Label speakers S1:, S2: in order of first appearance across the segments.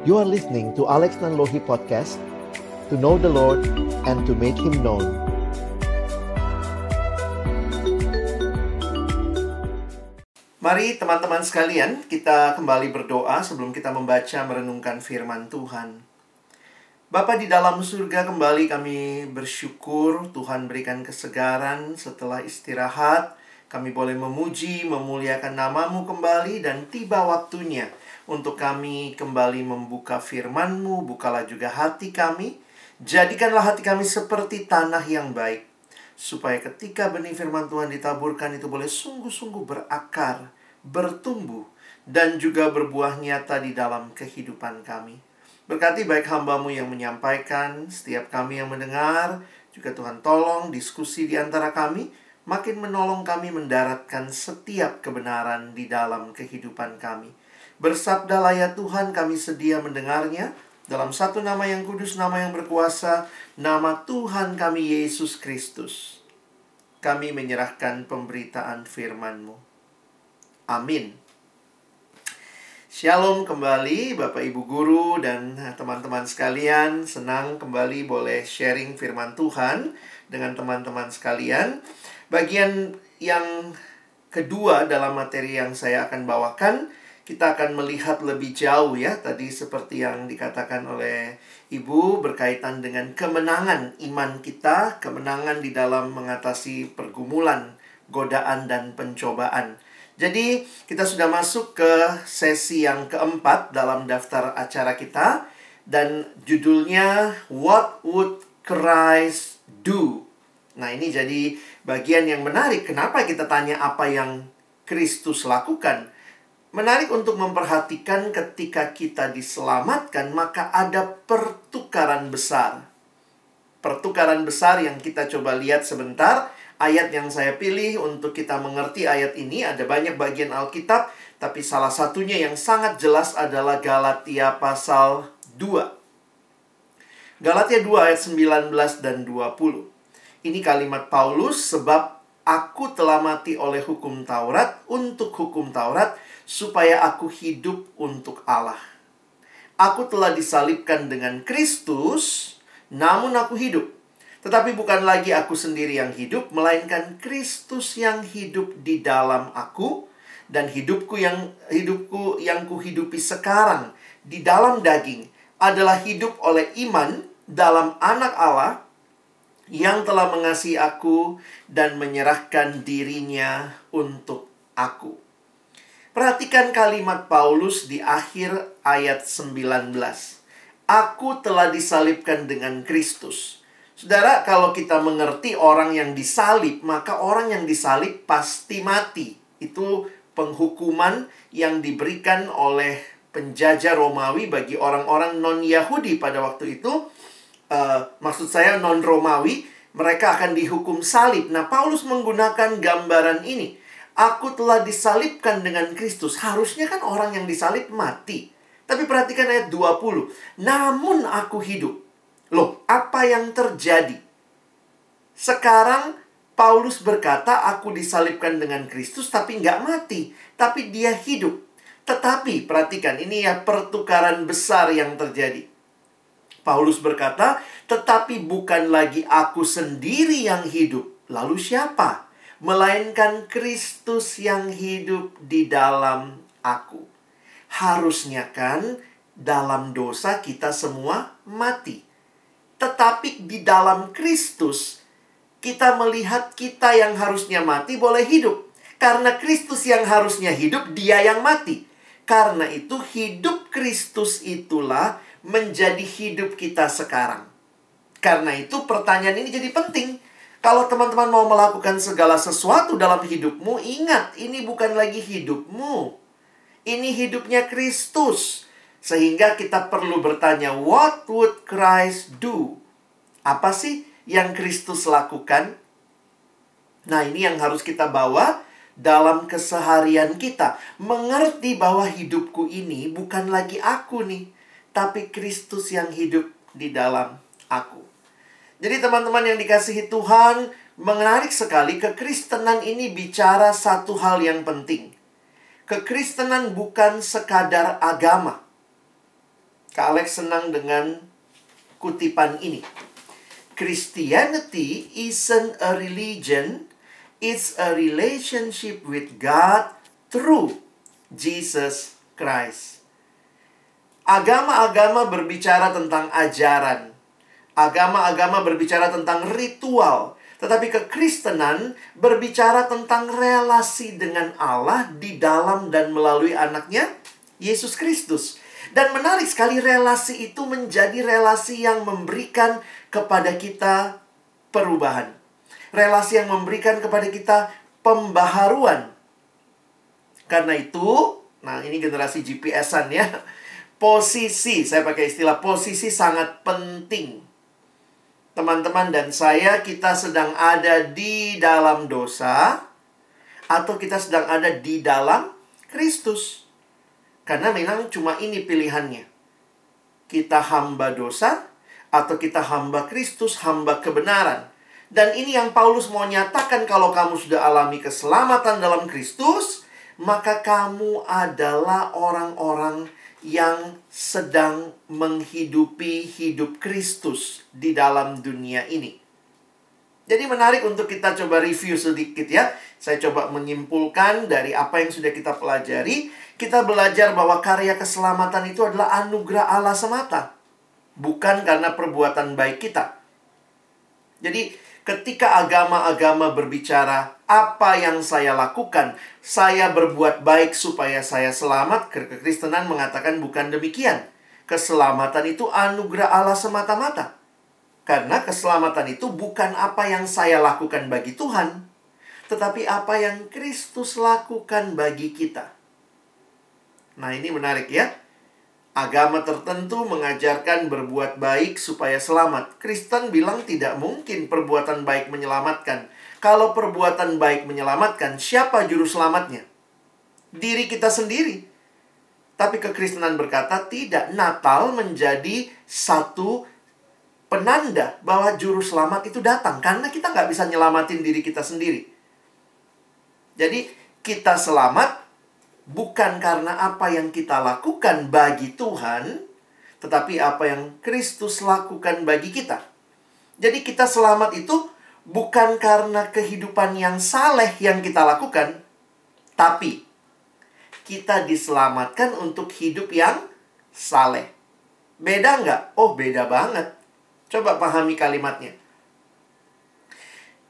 S1: You are listening to Alex Nanlohi Podcast To know the Lord and to make Him known
S2: Mari teman-teman sekalian, kita kembali berdoa sebelum kita membaca merenungkan firman Tuhan. Bapa di dalam surga kembali kami bersyukur Tuhan berikan kesegaran setelah istirahat. Kami boleh memuji, memuliakan namamu kembali dan tiba waktunya untuk kami kembali membuka firman-Mu. Bukalah juga hati kami. Jadikanlah hati kami seperti tanah yang baik supaya ketika benih firman Tuhan ditaburkan itu boleh sungguh-sungguh berakar, bertumbuh, dan juga berbuah nyata di dalam kehidupan kami. Berkati baik hambamu yang menyampaikan, setiap kami yang mendengar, juga Tuhan tolong diskusi di antara kami, makin menolong kami mendaratkan setiap kebenaran di dalam kehidupan kami. Bersabdalah ya Tuhan, kami sedia mendengarnya, dalam satu nama yang kudus, nama yang berkuasa, nama Tuhan kami Yesus Kristus. Kami menyerahkan pemberitaan firman-Mu. Amin. Shalom kembali Bapak Ibu Guru dan teman-teman sekalian. Senang kembali boleh sharing firman Tuhan dengan teman-teman sekalian. Bagian yang kedua dalam materi yang saya akan bawakan kita akan melihat lebih jauh ya tadi seperti yang dikatakan oleh Ibu berkaitan dengan kemenangan iman kita, kemenangan di dalam mengatasi pergumulan, godaan dan pencobaan. Jadi, kita sudah masuk ke sesi yang keempat dalam daftar acara kita dan judulnya What Would Christ Do? Nah, ini jadi bagian yang menarik. Kenapa kita tanya apa yang Kristus lakukan? Menarik untuk memperhatikan ketika kita diselamatkan, maka ada pertukaran besar. Pertukaran besar yang kita coba lihat sebentar. Ayat yang saya pilih untuk kita mengerti ayat ini ada banyak bagian Alkitab, tapi salah satunya yang sangat jelas adalah Galatia pasal 2. Galatia 2 ayat 19 dan 20. Ini kalimat Paulus sebab aku telah mati oleh hukum Taurat untuk hukum Taurat supaya aku hidup untuk Allah. Aku telah disalibkan dengan Kristus, namun aku hidup. Tetapi bukan lagi aku sendiri yang hidup, melainkan Kristus yang hidup di dalam aku dan hidupku yang hidupku yang kuhidupi sekarang di dalam daging adalah hidup oleh iman dalam anak Allah yang telah mengasihi aku dan menyerahkan dirinya untuk aku. Perhatikan kalimat Paulus di akhir ayat 19. Aku telah disalibkan dengan Kristus. Saudara, kalau kita mengerti orang yang disalib, maka orang yang disalib pasti mati. Itu penghukuman yang diberikan oleh penjajah Romawi bagi orang-orang non-Yahudi pada waktu itu. Uh, maksud saya non-Romawi, mereka akan dihukum salib. Nah, Paulus menggunakan gambaran ini Aku telah disalibkan dengan Kristus. Harusnya kan orang yang disalib mati. Tapi perhatikan ayat 20. Namun aku hidup. Loh, apa yang terjadi? Sekarang Paulus berkata, aku disalibkan dengan Kristus tapi nggak mati. Tapi dia hidup. Tetapi, perhatikan, ini ya pertukaran besar yang terjadi. Paulus berkata, tetapi bukan lagi aku sendiri yang hidup. Lalu siapa? Melainkan Kristus yang hidup di dalam aku. Harusnya kan dalam dosa kita semua mati. Tetapi di dalam Kristus kita melihat kita yang harusnya mati boleh hidup. Karena Kristus yang harusnya hidup, dia yang mati. Karena itu hidup Kristus itulah menjadi hidup kita sekarang. Karena itu pertanyaan ini jadi penting. Kalau teman-teman mau melakukan segala sesuatu dalam hidupmu, ingat ini bukan lagi hidupmu. Ini hidupnya Kristus. Sehingga kita perlu bertanya, what would Christ do? Apa sih yang Kristus lakukan? Nah, ini yang harus kita bawa dalam keseharian kita. Mengerti bahwa hidupku ini bukan lagi aku nih, tapi Kristus yang hidup di dalam aku. Jadi teman-teman yang dikasihi Tuhan, menarik sekali kekristenan ini bicara satu hal yang penting. Kekristenan bukan sekadar agama. Kak Alex senang dengan kutipan ini. Christianity isn't a religion, it's a relationship with God through Jesus Christ. Agama-agama berbicara tentang ajaran. Agama-agama berbicara tentang ritual. Tetapi kekristenan berbicara tentang relasi dengan Allah di dalam dan melalui anaknya, Yesus Kristus. Dan menarik sekali relasi itu menjadi relasi yang memberikan kepada kita perubahan. Relasi yang memberikan kepada kita pembaharuan. Karena itu, nah ini generasi GPS-an ya. Posisi, saya pakai istilah posisi sangat penting teman-teman dan saya kita sedang ada di dalam dosa atau kita sedang ada di dalam Kristus. Karena memang cuma ini pilihannya. Kita hamba dosa atau kita hamba Kristus, hamba kebenaran. Dan ini yang Paulus mau nyatakan kalau kamu sudah alami keselamatan dalam Kristus, maka kamu adalah orang-orang yang sedang menghidupi hidup Kristus di dalam dunia ini. Jadi menarik untuk kita coba review sedikit ya. Saya coba menyimpulkan dari apa yang sudah kita pelajari. Kita belajar bahwa karya keselamatan itu adalah anugerah Allah semata. Bukan karena perbuatan baik kita. Jadi ketika agama-agama berbicara apa yang saya lakukan, saya berbuat baik supaya saya selamat, kekristenan mengatakan bukan demikian. Keselamatan itu anugerah Allah semata-mata. Karena keselamatan itu bukan apa yang saya lakukan bagi Tuhan, tetapi apa yang Kristus lakukan bagi kita. Nah, ini menarik ya. Agama tertentu mengajarkan berbuat baik supaya selamat. Kristen bilang tidak mungkin perbuatan baik menyelamatkan. Kalau perbuatan baik menyelamatkan, siapa juru selamatnya? Diri kita sendiri. Tapi kekristenan berkata tidak. Natal menjadi satu penanda bahwa juru selamat itu datang. Karena kita nggak bisa nyelamatin diri kita sendiri. Jadi kita selamat bukan karena apa yang kita lakukan bagi Tuhan, tetapi apa yang Kristus lakukan bagi kita. Jadi kita selamat itu bukan karena kehidupan yang saleh yang kita lakukan, tapi kita diselamatkan untuk hidup yang saleh. Beda nggak? Oh, beda banget. Coba pahami kalimatnya.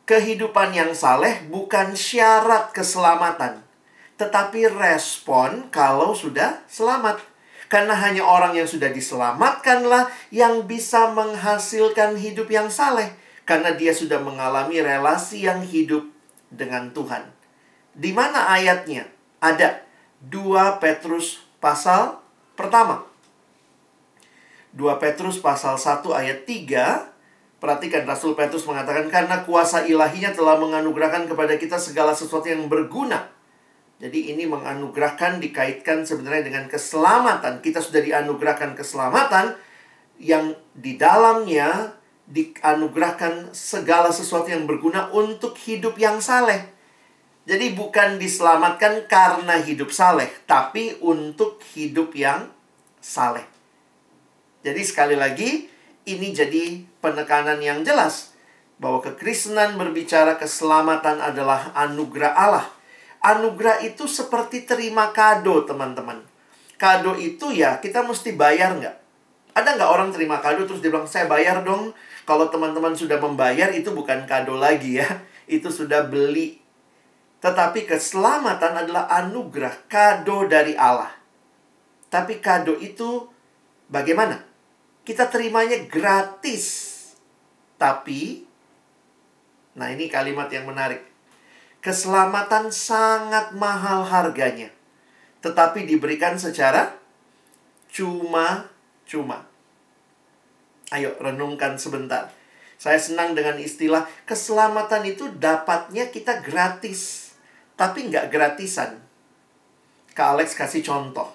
S2: Kehidupan yang saleh bukan syarat keselamatan tetapi respon kalau sudah selamat. Karena hanya orang yang sudah diselamatkanlah yang bisa menghasilkan hidup yang saleh. Karena dia sudah mengalami relasi yang hidup dengan Tuhan. Di mana ayatnya? Ada 2 Petrus pasal pertama. 2 Petrus pasal 1 ayat 3 Perhatikan Rasul Petrus mengatakan karena kuasa ilahinya telah menganugerahkan kepada kita segala sesuatu yang berguna jadi ini menganugerahkan dikaitkan sebenarnya dengan keselamatan. Kita sudah dianugerahkan keselamatan yang di dalamnya dianugerahkan segala sesuatu yang berguna untuk hidup yang saleh. Jadi bukan diselamatkan karena hidup saleh, tapi untuk hidup yang saleh. Jadi sekali lagi ini jadi penekanan yang jelas bahwa kekristenan berbicara keselamatan adalah anugerah Allah anugerah itu seperti terima kado, teman-teman. Kado itu ya kita mesti bayar nggak? Ada nggak orang terima kado terus dia bilang, saya bayar dong. Kalau teman-teman sudah membayar itu bukan kado lagi ya. Itu sudah beli. Tetapi keselamatan adalah anugerah, kado dari Allah. Tapi kado itu bagaimana? Kita terimanya gratis. Tapi, nah ini kalimat yang menarik Keselamatan sangat mahal harganya, tetapi diberikan secara cuma-cuma. Ayo renungkan sebentar. Saya senang dengan istilah keselamatan itu dapatnya kita gratis, tapi nggak gratisan. Kak Alex kasih contoh.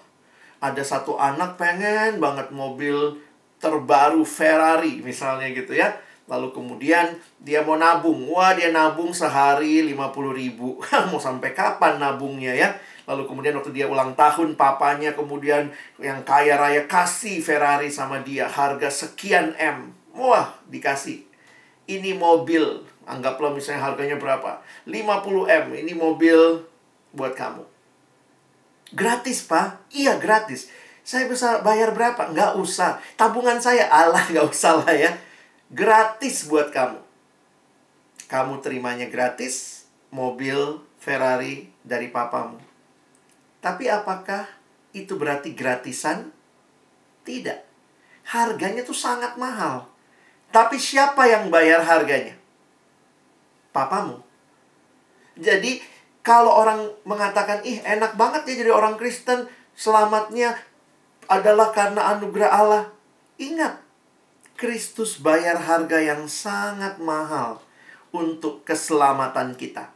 S2: Ada satu anak pengen banget mobil terbaru Ferrari misalnya gitu ya. Lalu kemudian dia mau nabung. Wah, dia nabung sehari 50 ribu. mau sampai kapan nabungnya ya? Lalu kemudian waktu dia ulang tahun, papanya kemudian yang kaya raya kasih Ferrari sama dia. Harga sekian M. Wah, dikasih. Ini mobil. Anggaplah misalnya harganya berapa? 50 M. Ini mobil buat kamu. Gratis, Pak? Iya, gratis. Saya bisa bayar berapa? Nggak usah. Tabungan saya, Allah nggak usah lah ya. Gratis buat kamu. Kamu terimanya gratis, mobil Ferrari dari papamu. Tapi apakah itu berarti gratisan? Tidak. Harganya tuh sangat mahal. Tapi siapa yang bayar harganya? Papamu. Jadi kalau orang mengatakan, ih enak banget ya jadi orang Kristen, selamatnya adalah karena anugerah Allah. Ingat, Kristus bayar harga yang sangat mahal untuk keselamatan kita.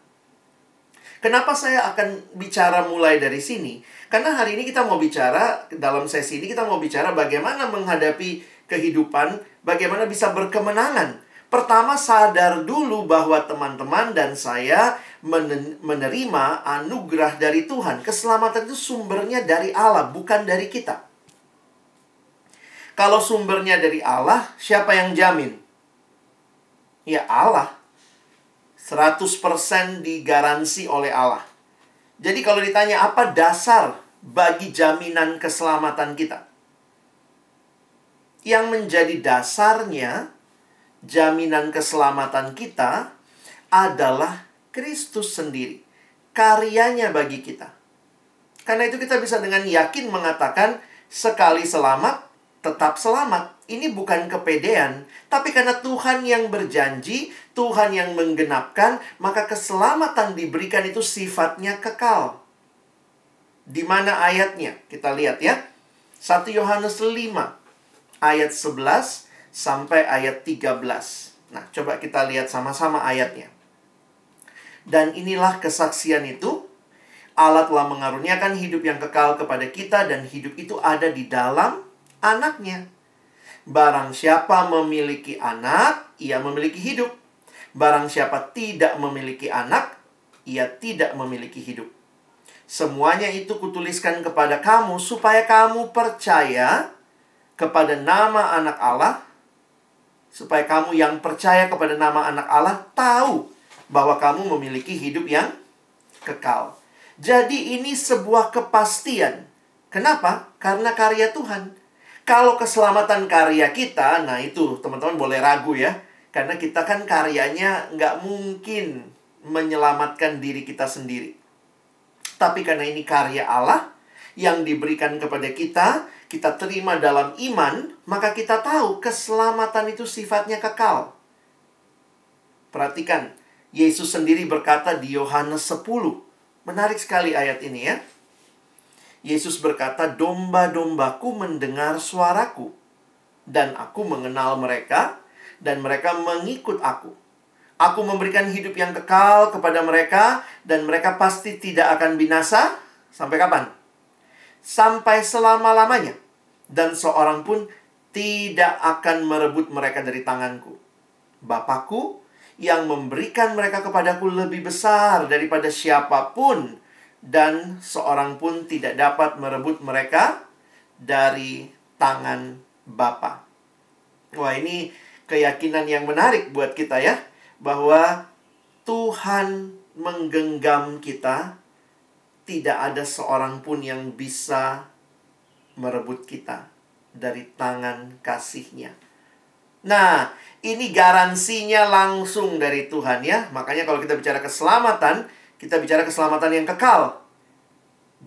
S2: Kenapa saya akan bicara mulai dari sini? Karena hari ini kita mau bicara, dalam sesi ini kita mau bicara bagaimana menghadapi kehidupan, bagaimana bisa berkemenangan. Pertama, sadar dulu bahwa teman-teman dan saya menerima anugerah dari Tuhan. Keselamatan itu sumbernya dari Allah, bukan dari kita. Kalau sumbernya dari Allah, siapa yang jamin? Ya Allah. 100% digaransi oleh Allah. Jadi kalau ditanya apa dasar bagi jaminan keselamatan kita? Yang menjadi dasarnya jaminan keselamatan kita adalah Kristus sendiri. Karyanya bagi kita. Karena itu kita bisa dengan yakin mengatakan sekali selamat tetap selamat. Ini bukan kepedean, tapi karena Tuhan yang berjanji, Tuhan yang menggenapkan, maka keselamatan diberikan itu sifatnya kekal. Di mana ayatnya? Kita lihat ya. 1 Yohanes 5 ayat 11 sampai ayat 13. Nah, coba kita lihat sama-sama ayatnya. Dan inilah kesaksian itu, Allah telah mengaruniakan hidup yang kekal kepada kita dan hidup itu ada di dalam anaknya. Barang siapa memiliki anak, ia memiliki hidup. Barang siapa tidak memiliki anak, ia tidak memiliki hidup. Semuanya itu kutuliskan kepada kamu supaya kamu percaya kepada nama anak Allah. Supaya kamu yang percaya kepada nama anak Allah tahu bahwa kamu memiliki hidup yang kekal. Jadi ini sebuah kepastian. Kenapa? Karena karya Tuhan. Kalau keselamatan karya kita, nah itu teman-teman boleh ragu ya. Karena kita kan karyanya nggak mungkin menyelamatkan diri kita sendiri. Tapi karena ini karya Allah yang diberikan kepada kita, kita terima dalam iman, maka kita tahu keselamatan itu sifatnya kekal. Perhatikan, Yesus sendiri berkata di Yohanes 10. Menarik sekali ayat ini ya. Yesus berkata, "Domba-dombaku mendengar suaraku, dan aku mengenal mereka, dan mereka mengikut aku. Aku memberikan hidup yang kekal kepada mereka, dan mereka pasti tidak akan binasa." Sampai kapan? Sampai selama-lamanya, dan seorang pun tidak akan merebut mereka dari tanganku. Bapakku yang memberikan mereka kepadaku lebih besar daripada siapa pun dan seorang pun tidak dapat merebut mereka dari tangan Bapa. Wah, ini keyakinan yang menarik buat kita ya, bahwa Tuhan menggenggam kita, tidak ada seorang pun yang bisa merebut kita dari tangan kasihnya. Nah, ini garansinya langsung dari Tuhan ya. Makanya kalau kita bicara keselamatan, kita bicara keselamatan yang kekal.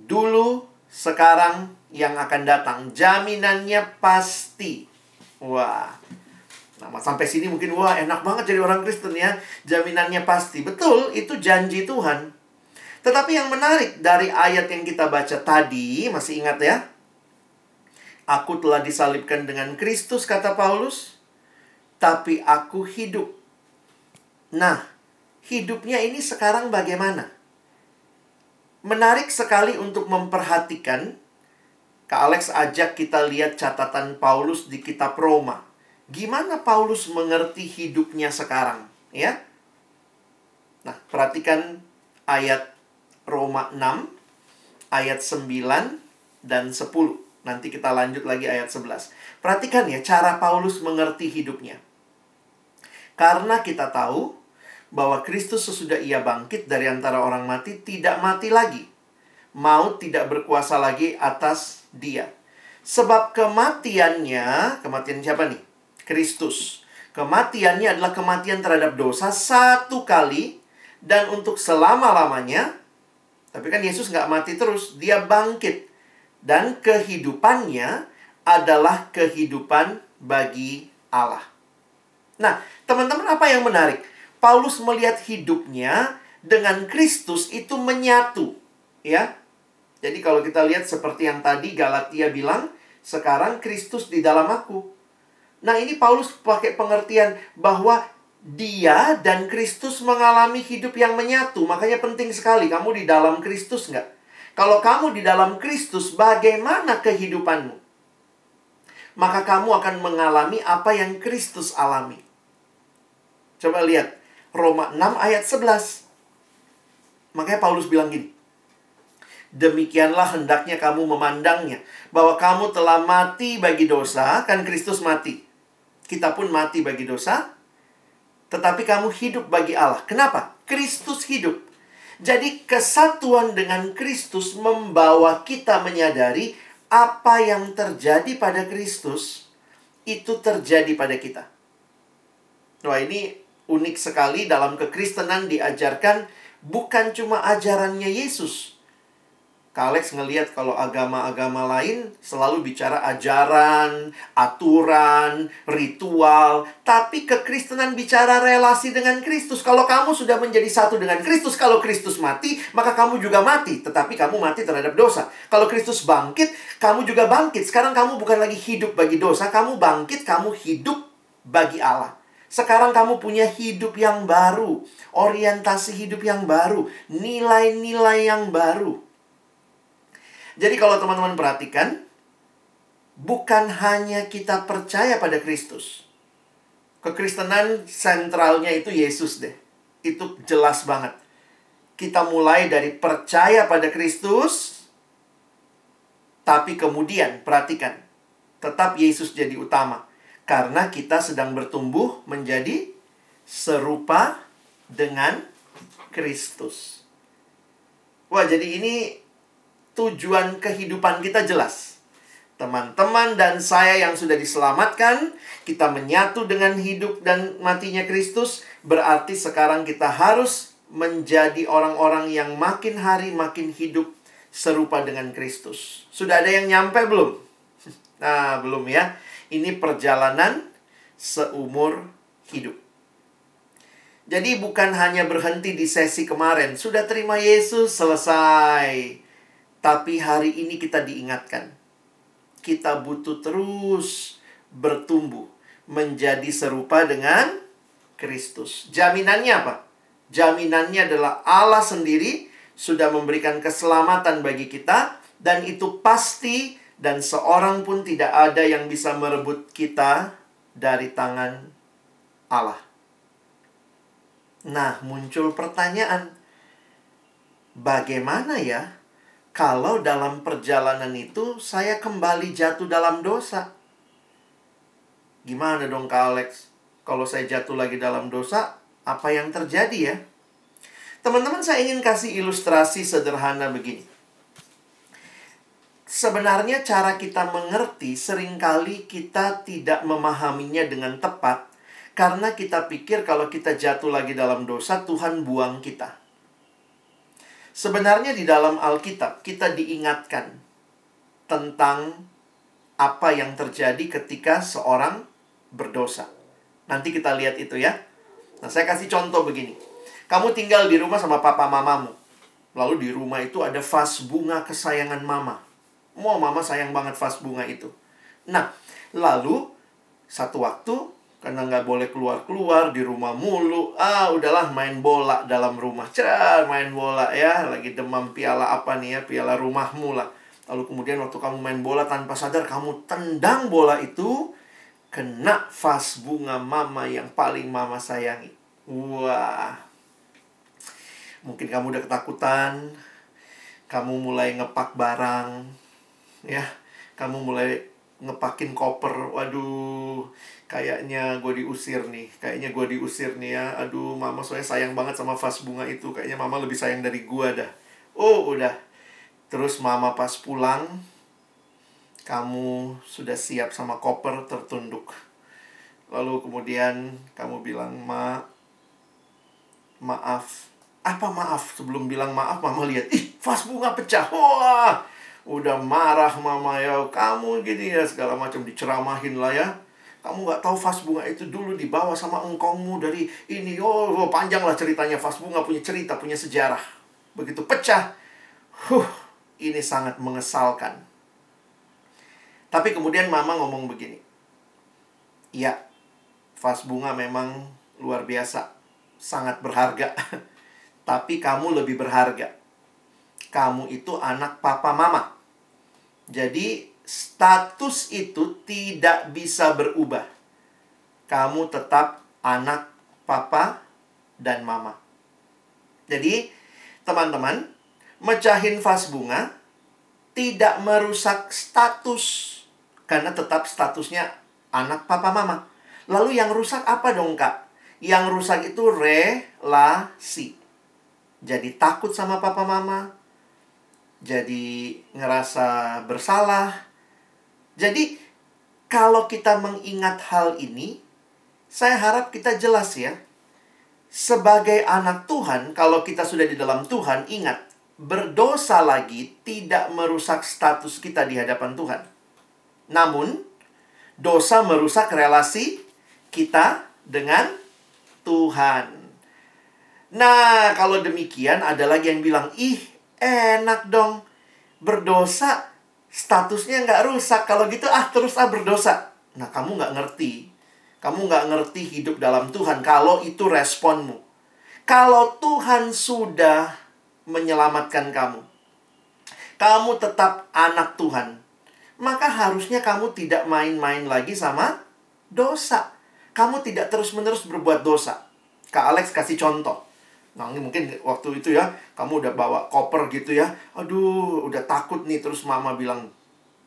S2: Dulu, sekarang, yang akan datang. Jaminannya pasti. Wah. Nah, sampai sini mungkin, wah enak banget jadi orang Kristen ya. Jaminannya pasti. Betul, itu janji Tuhan. Tetapi yang menarik dari ayat yang kita baca tadi, masih ingat ya? Aku telah disalibkan dengan Kristus, kata Paulus. Tapi aku hidup. Nah, hidupnya ini sekarang bagaimana? Menarik sekali untuk memperhatikan. Kak Alex ajak kita lihat catatan Paulus di kitab Roma. Gimana Paulus mengerti hidupnya sekarang, ya? Nah, perhatikan ayat Roma 6 ayat 9 dan 10. Nanti kita lanjut lagi ayat 11. Perhatikan ya cara Paulus mengerti hidupnya. Karena kita tahu bahwa Kristus sesudah ia bangkit dari antara orang mati tidak mati lagi. Maut tidak berkuasa lagi atas dia. Sebab kematiannya, kematian siapa nih? Kristus. Kematiannya adalah kematian terhadap dosa satu kali dan untuk selama-lamanya. Tapi kan Yesus nggak mati terus, dia bangkit. Dan kehidupannya adalah kehidupan bagi Allah. Nah, teman-teman apa yang menarik? Paulus melihat hidupnya dengan Kristus itu menyatu, ya. Jadi kalau kita lihat seperti yang tadi Galatia bilang, sekarang Kristus di dalam aku. Nah, ini Paulus pakai pengertian bahwa dia dan Kristus mengalami hidup yang menyatu. Makanya penting sekali kamu di dalam Kristus nggak? Kalau kamu di dalam Kristus, bagaimana kehidupanmu? Maka kamu akan mengalami apa yang Kristus alami. Coba lihat Roma 6 ayat 11. Makanya Paulus bilang gini. Demikianlah hendaknya kamu memandangnya. Bahwa kamu telah mati bagi dosa, kan Kristus mati. Kita pun mati bagi dosa, tetapi kamu hidup bagi Allah. Kenapa? Kristus hidup. Jadi kesatuan dengan Kristus membawa kita menyadari apa yang terjadi pada Kristus itu terjadi pada kita. Wah, ini unik sekali dalam kekristenan diajarkan bukan cuma ajarannya Yesus, Kak Alex ngeliat kalau agama-agama lain selalu bicara ajaran, aturan, ritual. Tapi kekristenan bicara relasi dengan Kristus. Kalau kamu sudah menjadi satu dengan Kristus, kalau Kristus mati, maka kamu juga mati. Tetapi kamu mati terhadap dosa. Kalau Kristus bangkit, kamu juga bangkit. Sekarang kamu bukan lagi hidup bagi dosa, kamu bangkit, kamu hidup bagi Allah. Sekarang kamu punya hidup yang baru, orientasi hidup yang baru, nilai-nilai yang baru. Jadi kalau teman-teman perhatikan, bukan hanya kita percaya pada Kristus. Kekristenan sentralnya itu Yesus deh. Itu jelas banget. Kita mulai dari percaya pada Kristus, tapi kemudian perhatikan, tetap Yesus jadi utama. Karena kita sedang bertumbuh menjadi serupa dengan Kristus. Wah, jadi ini tujuan kehidupan kita jelas. Teman-teman dan saya yang sudah diselamatkan, kita menyatu dengan hidup dan matinya Kristus, berarti sekarang kita harus menjadi orang-orang yang makin hari makin hidup serupa dengan Kristus. Sudah ada yang nyampe belum? Nah, belum ya. Ini perjalanan seumur hidup. Jadi bukan hanya berhenti di sesi kemarin, sudah terima Yesus selesai. Tapi hari ini kita diingatkan. Kita butuh terus bertumbuh menjadi serupa dengan Kristus. Jaminannya apa? Jaminannya adalah Allah sendiri sudah memberikan keselamatan bagi kita dan itu pasti dan seorang pun tidak ada yang bisa merebut kita dari tangan Allah. Nah, muncul pertanyaan, bagaimana ya kalau dalam perjalanan itu saya kembali jatuh dalam dosa. Gimana dong Kak Alex? Kalau saya jatuh lagi dalam dosa, apa yang terjadi ya? Teman-teman saya ingin kasih ilustrasi sederhana begini. Sebenarnya cara kita mengerti sering kali kita tidak memahaminya dengan tepat karena kita pikir kalau kita jatuh lagi dalam dosa Tuhan buang kita. Sebenarnya di dalam Alkitab kita diingatkan tentang apa yang terjadi ketika seorang berdosa. Nanti kita lihat itu ya. Nah, saya kasih contoh begini. Kamu tinggal di rumah sama papa mamamu. Lalu di rumah itu ada vas bunga kesayangan mama. Mau mama sayang banget vas bunga itu. Nah, lalu satu waktu karena nggak boleh keluar-keluar di rumah mulu ah udahlah main bola dalam rumah cer main bola ya lagi demam piala apa nih ya piala rumahmu lah lalu kemudian waktu kamu main bola tanpa sadar kamu tendang bola itu kena vas bunga mama yang paling mama sayangi. Wah. Mungkin kamu udah ketakutan. Kamu mulai ngepak barang. Ya. Kamu mulai ngepakin koper. Waduh. Kayaknya gue diusir nih. Kayaknya gue diusir nih ya. Aduh, mama soalnya sayang banget sama vas bunga itu. Kayaknya mama lebih sayang dari gue dah. Oh, udah. Terus mama pas pulang, kamu sudah siap sama koper tertunduk. Lalu kemudian kamu bilang, "Ma, maaf." Apa maaf? Sebelum bilang maaf, mama lihat, ih, vas bunga pecah. Wah, udah marah mama ya. Kamu gini ya, segala macam diceramahin lah ya. Kamu nggak tahu vas bunga itu dulu dibawa sama engkongmu dari ini. Oh, oh panjang lah ceritanya. Vas bunga punya cerita, punya sejarah. Begitu pecah, huh, ini sangat mengesalkan tapi kemudian mama ngomong begini. Iya, vas bunga memang luar biasa. Sangat berharga. Tapi kamu lebih berharga. Kamu itu anak papa mama. Jadi status itu tidak bisa berubah. Kamu tetap anak papa dan mama. Jadi, teman-teman, mecahin vas bunga tidak merusak status karena tetap statusnya anak papa mama. Lalu yang rusak apa dong kak? Yang rusak itu relasi. Jadi takut sama papa mama. Jadi ngerasa bersalah. Jadi kalau kita mengingat hal ini, saya harap kita jelas ya. Sebagai anak Tuhan, kalau kita sudah di dalam Tuhan, ingat, berdosa lagi tidak merusak status kita di hadapan Tuhan. Namun, dosa merusak relasi kita dengan Tuhan. Nah, kalau demikian ada lagi yang bilang, ih enak dong. Berdosa, statusnya nggak rusak. Kalau gitu, ah terus ah berdosa. Nah, kamu nggak ngerti. Kamu nggak ngerti hidup dalam Tuhan kalau itu responmu. Kalau Tuhan sudah menyelamatkan kamu, kamu tetap anak Tuhan maka harusnya kamu tidak main-main lagi sama dosa. Kamu tidak terus-menerus berbuat dosa. Kak Alex kasih contoh. Nah, ini mungkin waktu itu ya, kamu udah bawa koper gitu ya. Aduh, udah takut nih. Terus mama bilang,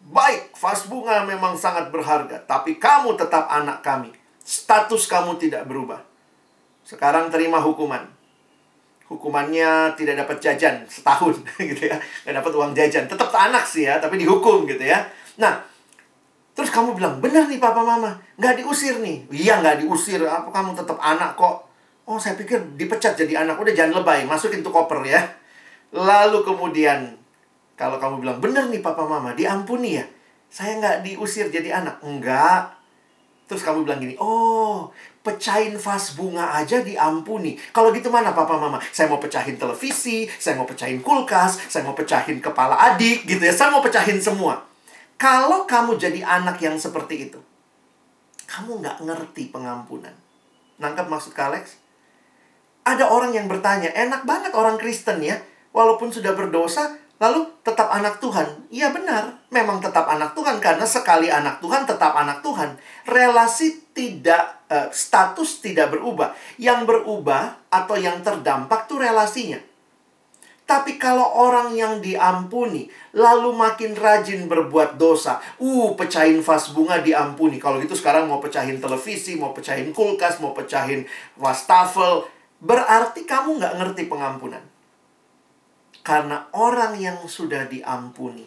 S2: Baik, vas bunga memang sangat berharga. Tapi kamu tetap anak kami. Status kamu tidak berubah. Sekarang terima hukuman. Hukumannya tidak dapat jajan setahun gitu ya. Gak dapat uang jajan. Tetap anak sih ya, tapi dihukum gitu ya. Nah, terus kamu bilang, benar nih papa mama, nggak diusir nih. Iya nggak diusir, apa kamu tetap anak kok. Oh, saya pikir dipecat jadi anak. Udah jangan lebay, masukin tuh koper ya. Lalu kemudian, kalau kamu bilang, benar nih papa mama, diampuni ya. Saya nggak diusir jadi anak. Enggak. Terus kamu bilang gini, oh, pecahin vas bunga aja diampuni. Kalau gitu mana papa mama? Saya mau pecahin televisi, saya mau pecahin kulkas, saya mau pecahin kepala adik gitu ya. Saya mau pecahin semua. Kalau kamu jadi anak yang seperti itu, kamu nggak ngerti pengampunan. Nangkap maksud Alex? Ada orang yang bertanya, enak banget orang Kristen ya, walaupun sudah berdosa, lalu tetap anak Tuhan. Iya benar, memang tetap anak Tuhan karena sekali anak Tuhan tetap anak Tuhan. Relasi tidak uh, status tidak berubah. Yang berubah atau yang terdampak tuh relasinya. Tapi kalau orang yang diampuni, lalu makin rajin berbuat dosa, uh, pecahin vas bunga diampuni. Kalau gitu sekarang mau pecahin televisi, mau pecahin kulkas, mau pecahin wastafel, berarti kamu nggak ngerti pengampunan. Karena orang yang sudah diampuni,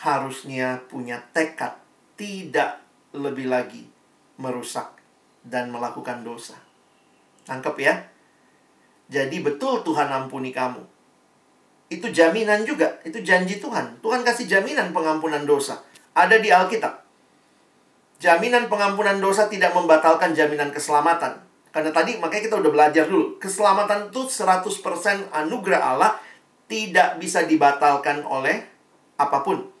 S2: harusnya punya tekad tidak lebih lagi merusak dan melakukan dosa. Tangkap ya? Jadi betul Tuhan ampuni kamu itu jaminan juga, itu janji Tuhan. Tuhan kasih jaminan pengampunan dosa. Ada di Alkitab. Jaminan pengampunan dosa tidak membatalkan jaminan keselamatan. Karena tadi makanya kita udah belajar dulu. Keselamatan itu 100% anugerah Allah tidak bisa dibatalkan oleh apa pun.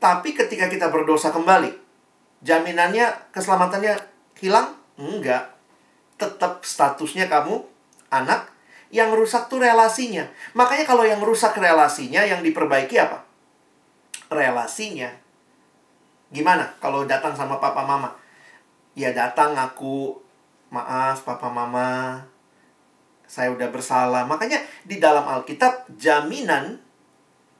S2: Tapi ketika kita berdosa kembali, jaminannya keselamatannya hilang? Enggak. Tetap statusnya kamu anak yang rusak tuh relasinya. Makanya kalau yang rusak relasinya, yang diperbaiki apa? Relasinya. Gimana kalau datang sama papa mama? Ya datang aku maaf papa mama saya udah bersalah. Makanya di dalam Alkitab jaminan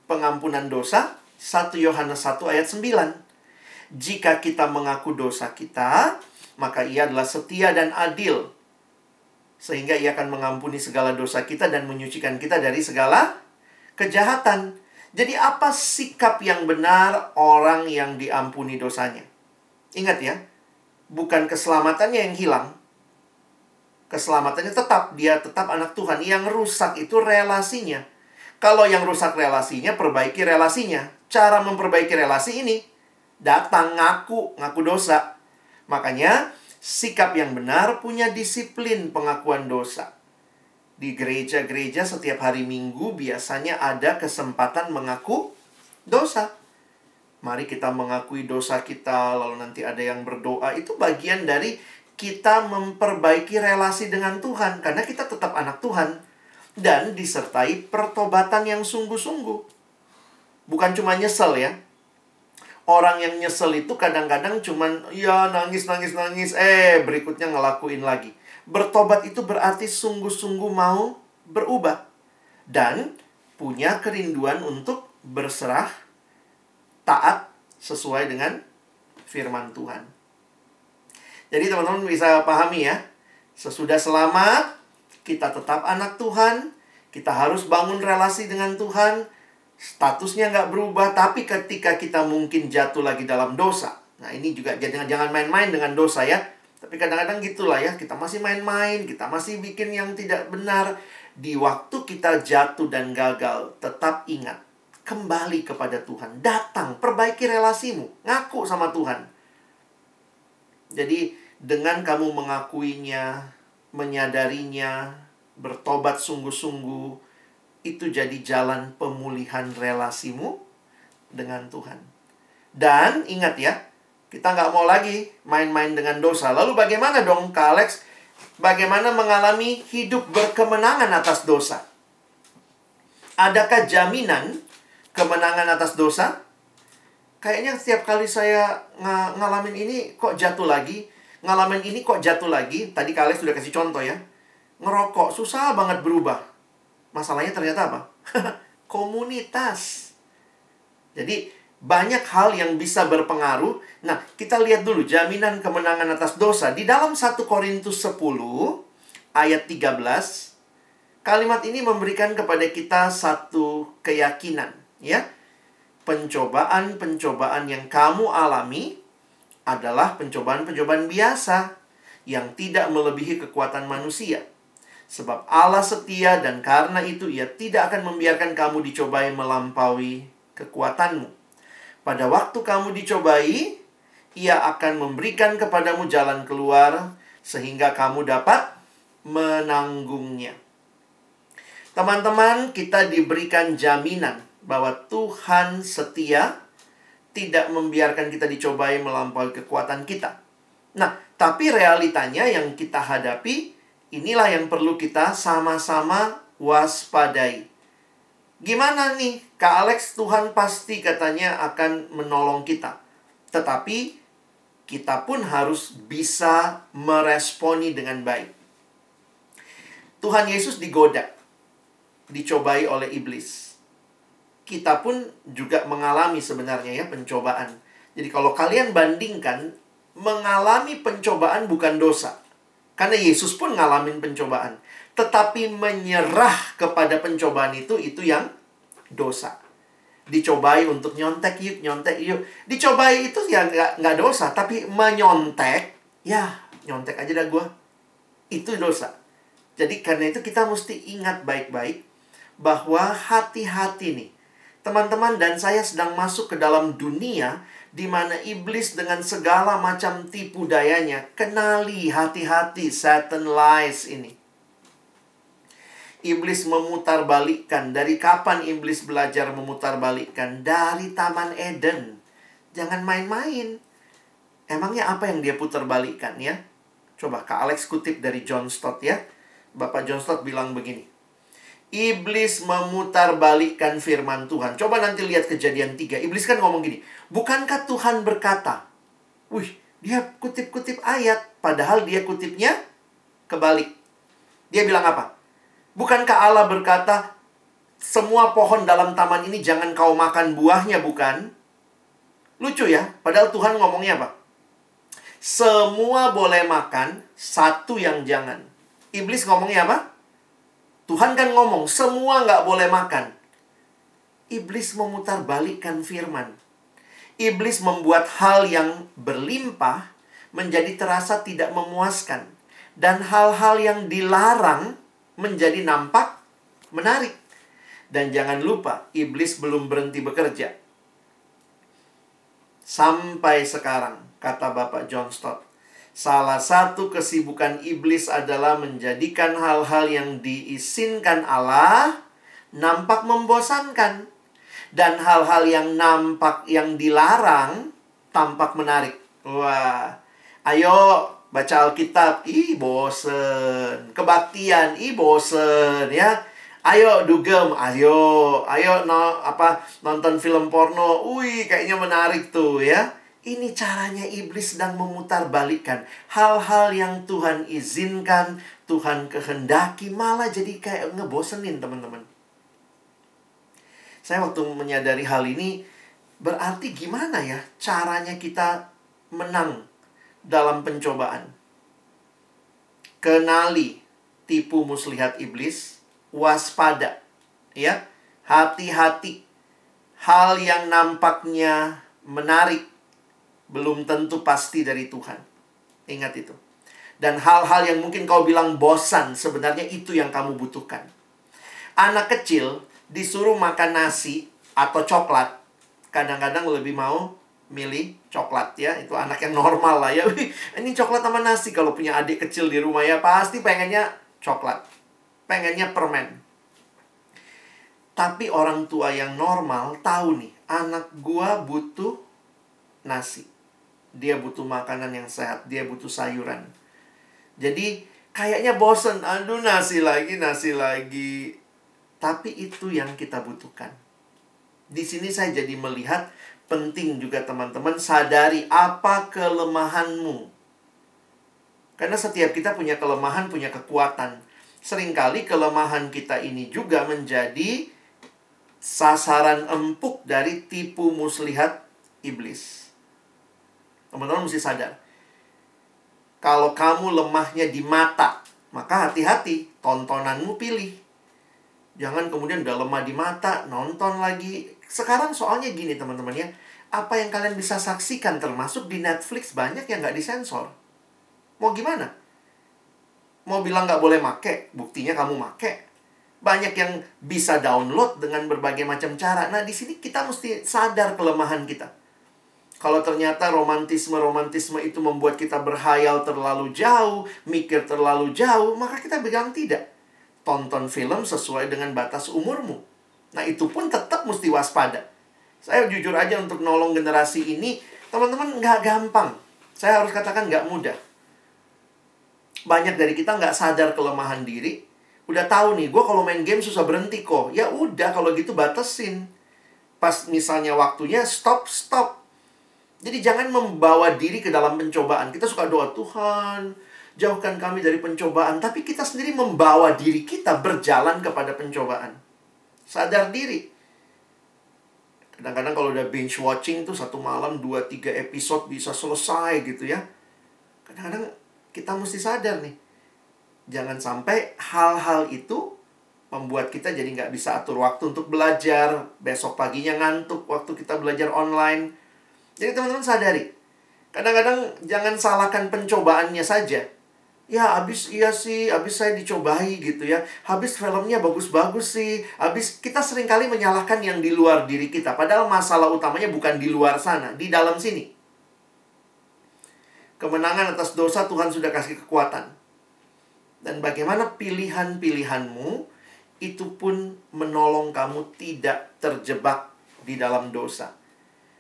S2: pengampunan dosa 1 Yohanes 1 ayat 9. Jika kita mengaku dosa kita, maka ia adalah setia dan adil. Sehingga ia akan mengampuni segala dosa kita dan menyucikan kita dari segala kejahatan. Jadi apa sikap yang benar orang yang diampuni dosanya? Ingat ya, bukan keselamatannya yang hilang, keselamatannya tetap dia tetap anak Tuhan. Yang rusak itu relasinya. Kalau yang rusak relasinya, perbaiki relasinya. Cara memperbaiki relasi ini datang ngaku, ngaku dosa. Makanya sikap yang benar punya disiplin pengakuan dosa. Di gereja-gereja setiap hari Minggu biasanya ada kesempatan mengaku dosa. Mari kita mengakui dosa kita, lalu nanti ada yang berdoa. Itu bagian dari kita memperbaiki relasi dengan Tuhan karena kita tetap anak Tuhan dan disertai pertobatan yang sungguh-sungguh. Bukan cuma nyesel ya. Orang yang nyesel itu kadang-kadang cuman ya nangis nangis nangis eh berikutnya ngelakuin lagi. Bertobat itu berarti sungguh-sungguh mau berubah dan punya kerinduan untuk berserah taat sesuai dengan firman Tuhan. Jadi teman-teman bisa pahami ya. Sesudah selamat, kita tetap anak Tuhan. Kita harus bangun relasi dengan Tuhan. Statusnya nggak berubah, tapi ketika kita mungkin jatuh lagi dalam dosa. Nah ini juga jangan jangan main-main dengan dosa ya. Tapi kadang-kadang gitulah ya, kita masih main-main, kita masih bikin yang tidak benar. Di waktu kita jatuh dan gagal, tetap ingat, kembali kepada Tuhan. Datang, perbaiki relasimu, ngaku sama Tuhan jadi dengan kamu mengakuinya, menyadarinya, bertobat sungguh-sungguh, itu jadi jalan pemulihan relasimu dengan Tuhan. Dan ingat ya, kita nggak mau lagi main-main dengan dosa. Lalu bagaimana dong Kak Alex? Bagaimana mengalami hidup berkemenangan atas dosa? Adakah jaminan kemenangan atas dosa? Kayaknya setiap kali saya ng ngalamin ini kok jatuh lagi, ngalamin ini kok jatuh lagi. Tadi kalian sudah kasih contoh ya. Ngerokok susah banget berubah. Masalahnya ternyata apa? Komunitas. Jadi banyak hal yang bisa berpengaruh. Nah, kita lihat dulu jaminan kemenangan atas dosa. Di dalam 1 Korintus 10 ayat 13, kalimat ini memberikan kepada kita satu keyakinan, ya pencobaan-pencobaan yang kamu alami adalah pencobaan-pencobaan biasa yang tidak melebihi kekuatan manusia. Sebab Allah setia dan karena itu ia tidak akan membiarkan kamu dicobai melampaui kekuatanmu. Pada waktu kamu dicobai, ia akan memberikan kepadamu jalan keluar sehingga kamu dapat menanggungnya. Teman-teman, kita diberikan jaminan bahwa Tuhan setia tidak membiarkan kita dicobai melampaui kekuatan kita. Nah, tapi realitanya yang kita hadapi inilah yang perlu kita sama-sama waspadai. Gimana nih, Kak Alex, Tuhan pasti katanya akan menolong kita. Tetapi kita pun harus bisa meresponi dengan baik. Tuhan Yesus digoda, dicobai oleh iblis kita pun juga mengalami sebenarnya ya pencobaan. Jadi kalau kalian bandingkan mengalami pencobaan bukan dosa. Karena Yesus pun ngalamin pencobaan. Tetapi menyerah kepada pencobaan itu, itu yang dosa. Dicobai untuk nyontek yuk, nyontek yuk. Dicobai itu ya nggak, nggak dosa. Tapi menyontek, ya nyontek aja dah gue. Itu dosa. Jadi karena itu kita mesti ingat baik-baik bahwa hati-hati nih teman-teman dan saya sedang masuk ke dalam dunia di mana iblis dengan segala macam tipu dayanya kenali hati-hati Satan lies ini. Iblis memutarbalikkan. Dari kapan iblis belajar memutarbalikkan? Dari Taman Eden. Jangan main-main. Emangnya apa yang dia putarbalikkan ya? Coba Kak Alex kutip dari John Stott ya. Bapak John Stott bilang begini. Iblis memutarbalikkan firman Tuhan. Coba nanti lihat kejadian 3. Iblis kan ngomong gini, bukankah Tuhan berkata? Wih, dia kutip-kutip ayat, padahal dia kutipnya kebalik. Dia bilang apa? Bukankah Allah berkata, semua pohon dalam taman ini jangan kau makan buahnya, bukan? Lucu ya, padahal Tuhan ngomongnya apa? Semua boleh makan, satu yang jangan. Iblis ngomongnya apa? Tuhan kan ngomong, semua nggak boleh makan. Iblis memutar balikkan firman. Iblis membuat hal yang berlimpah menjadi terasa tidak memuaskan. Dan hal-hal yang dilarang menjadi nampak menarik. Dan jangan lupa, iblis belum berhenti bekerja. Sampai sekarang, kata Bapak John Stott, salah satu kesibukan iblis adalah menjadikan hal-hal yang diizinkan Allah nampak membosankan. Dan hal-hal yang nampak yang dilarang tampak menarik. Wah, ayo baca Alkitab, ih bosen. Kebaktian, ih bosen ya Ayo dugem, ayo, ayo no, apa nonton film porno. Wih, kayaknya menarik tuh ya. Ini caranya iblis sedang memutar balikan hal-hal yang Tuhan izinkan, Tuhan kehendaki malah jadi kayak ngebosenin teman-teman. Saya waktu menyadari hal ini berarti gimana ya caranya kita menang dalam pencobaan. Kenali tipu muslihat iblis, waspada. Ya, hati-hati. Hal yang nampaknya menarik belum tentu pasti dari Tuhan. Ingat itu. Dan hal-hal yang mungkin kau bilang bosan, sebenarnya itu yang kamu butuhkan. Anak kecil disuruh makan nasi atau coklat, kadang-kadang lebih mau milih coklat ya. Itu anak yang normal lah ya. Ini coklat sama nasi kalau punya adik kecil di rumah ya pasti pengennya coklat pengennya permen. Tapi orang tua yang normal tahu nih, anak gua butuh nasi. Dia butuh makanan yang sehat, dia butuh sayuran. Jadi kayaknya bosen, aduh nasi lagi, nasi lagi. Tapi itu yang kita butuhkan. Di sini saya jadi melihat penting juga teman-teman sadari apa kelemahanmu. Karena setiap kita punya kelemahan, punya kekuatan sering kali kelemahan kita ini juga menjadi sasaran empuk dari tipu muslihat iblis. Teman-teman mesti sadar. Kalau kamu lemahnya di mata, maka hati-hati, tontonanmu pilih. Jangan kemudian udah lemah di mata, nonton lagi. Sekarang soalnya gini teman-teman ya, apa yang kalian bisa saksikan termasuk di Netflix banyak yang nggak disensor. Mau gimana? Mau bilang nggak boleh make, buktinya kamu make. Banyak yang bisa download dengan berbagai macam cara. Nah, di sini kita mesti sadar kelemahan kita. Kalau ternyata romantisme-romantisme itu membuat kita berhayal terlalu jauh, mikir terlalu jauh, maka kita bilang tidak. Tonton film sesuai dengan batas umurmu. Nah, itu pun tetap mesti waspada. Saya jujur aja untuk nolong generasi ini, teman-teman nggak gampang. Saya harus katakan nggak mudah banyak dari kita nggak sadar kelemahan diri. Udah tahu nih, gue kalau main game susah berhenti kok. Ya udah, kalau gitu batasin. Pas misalnya waktunya, stop, stop. Jadi jangan membawa diri ke dalam pencobaan. Kita suka doa, Tuhan, jauhkan kami dari pencobaan. Tapi kita sendiri membawa diri kita berjalan kepada pencobaan. Sadar diri. Kadang-kadang kalau udah binge watching tuh satu malam 2-3 episode bisa selesai gitu ya. Kadang-kadang kita mesti sadar nih. Jangan sampai hal-hal itu membuat kita jadi nggak bisa atur waktu untuk belajar. Besok paginya ngantuk waktu kita belajar online. Jadi teman-teman sadari. Kadang-kadang jangan salahkan pencobaannya saja. Ya, habis iya sih, habis saya dicobai gitu ya. Habis filmnya bagus-bagus sih. Habis kita sering kali menyalahkan yang di luar diri kita. Padahal masalah utamanya bukan di luar sana, di dalam sini. Kemenangan atas dosa Tuhan sudah kasih kekuatan. Dan bagaimana pilihan-pilihanmu itu pun menolong kamu tidak terjebak di dalam dosa.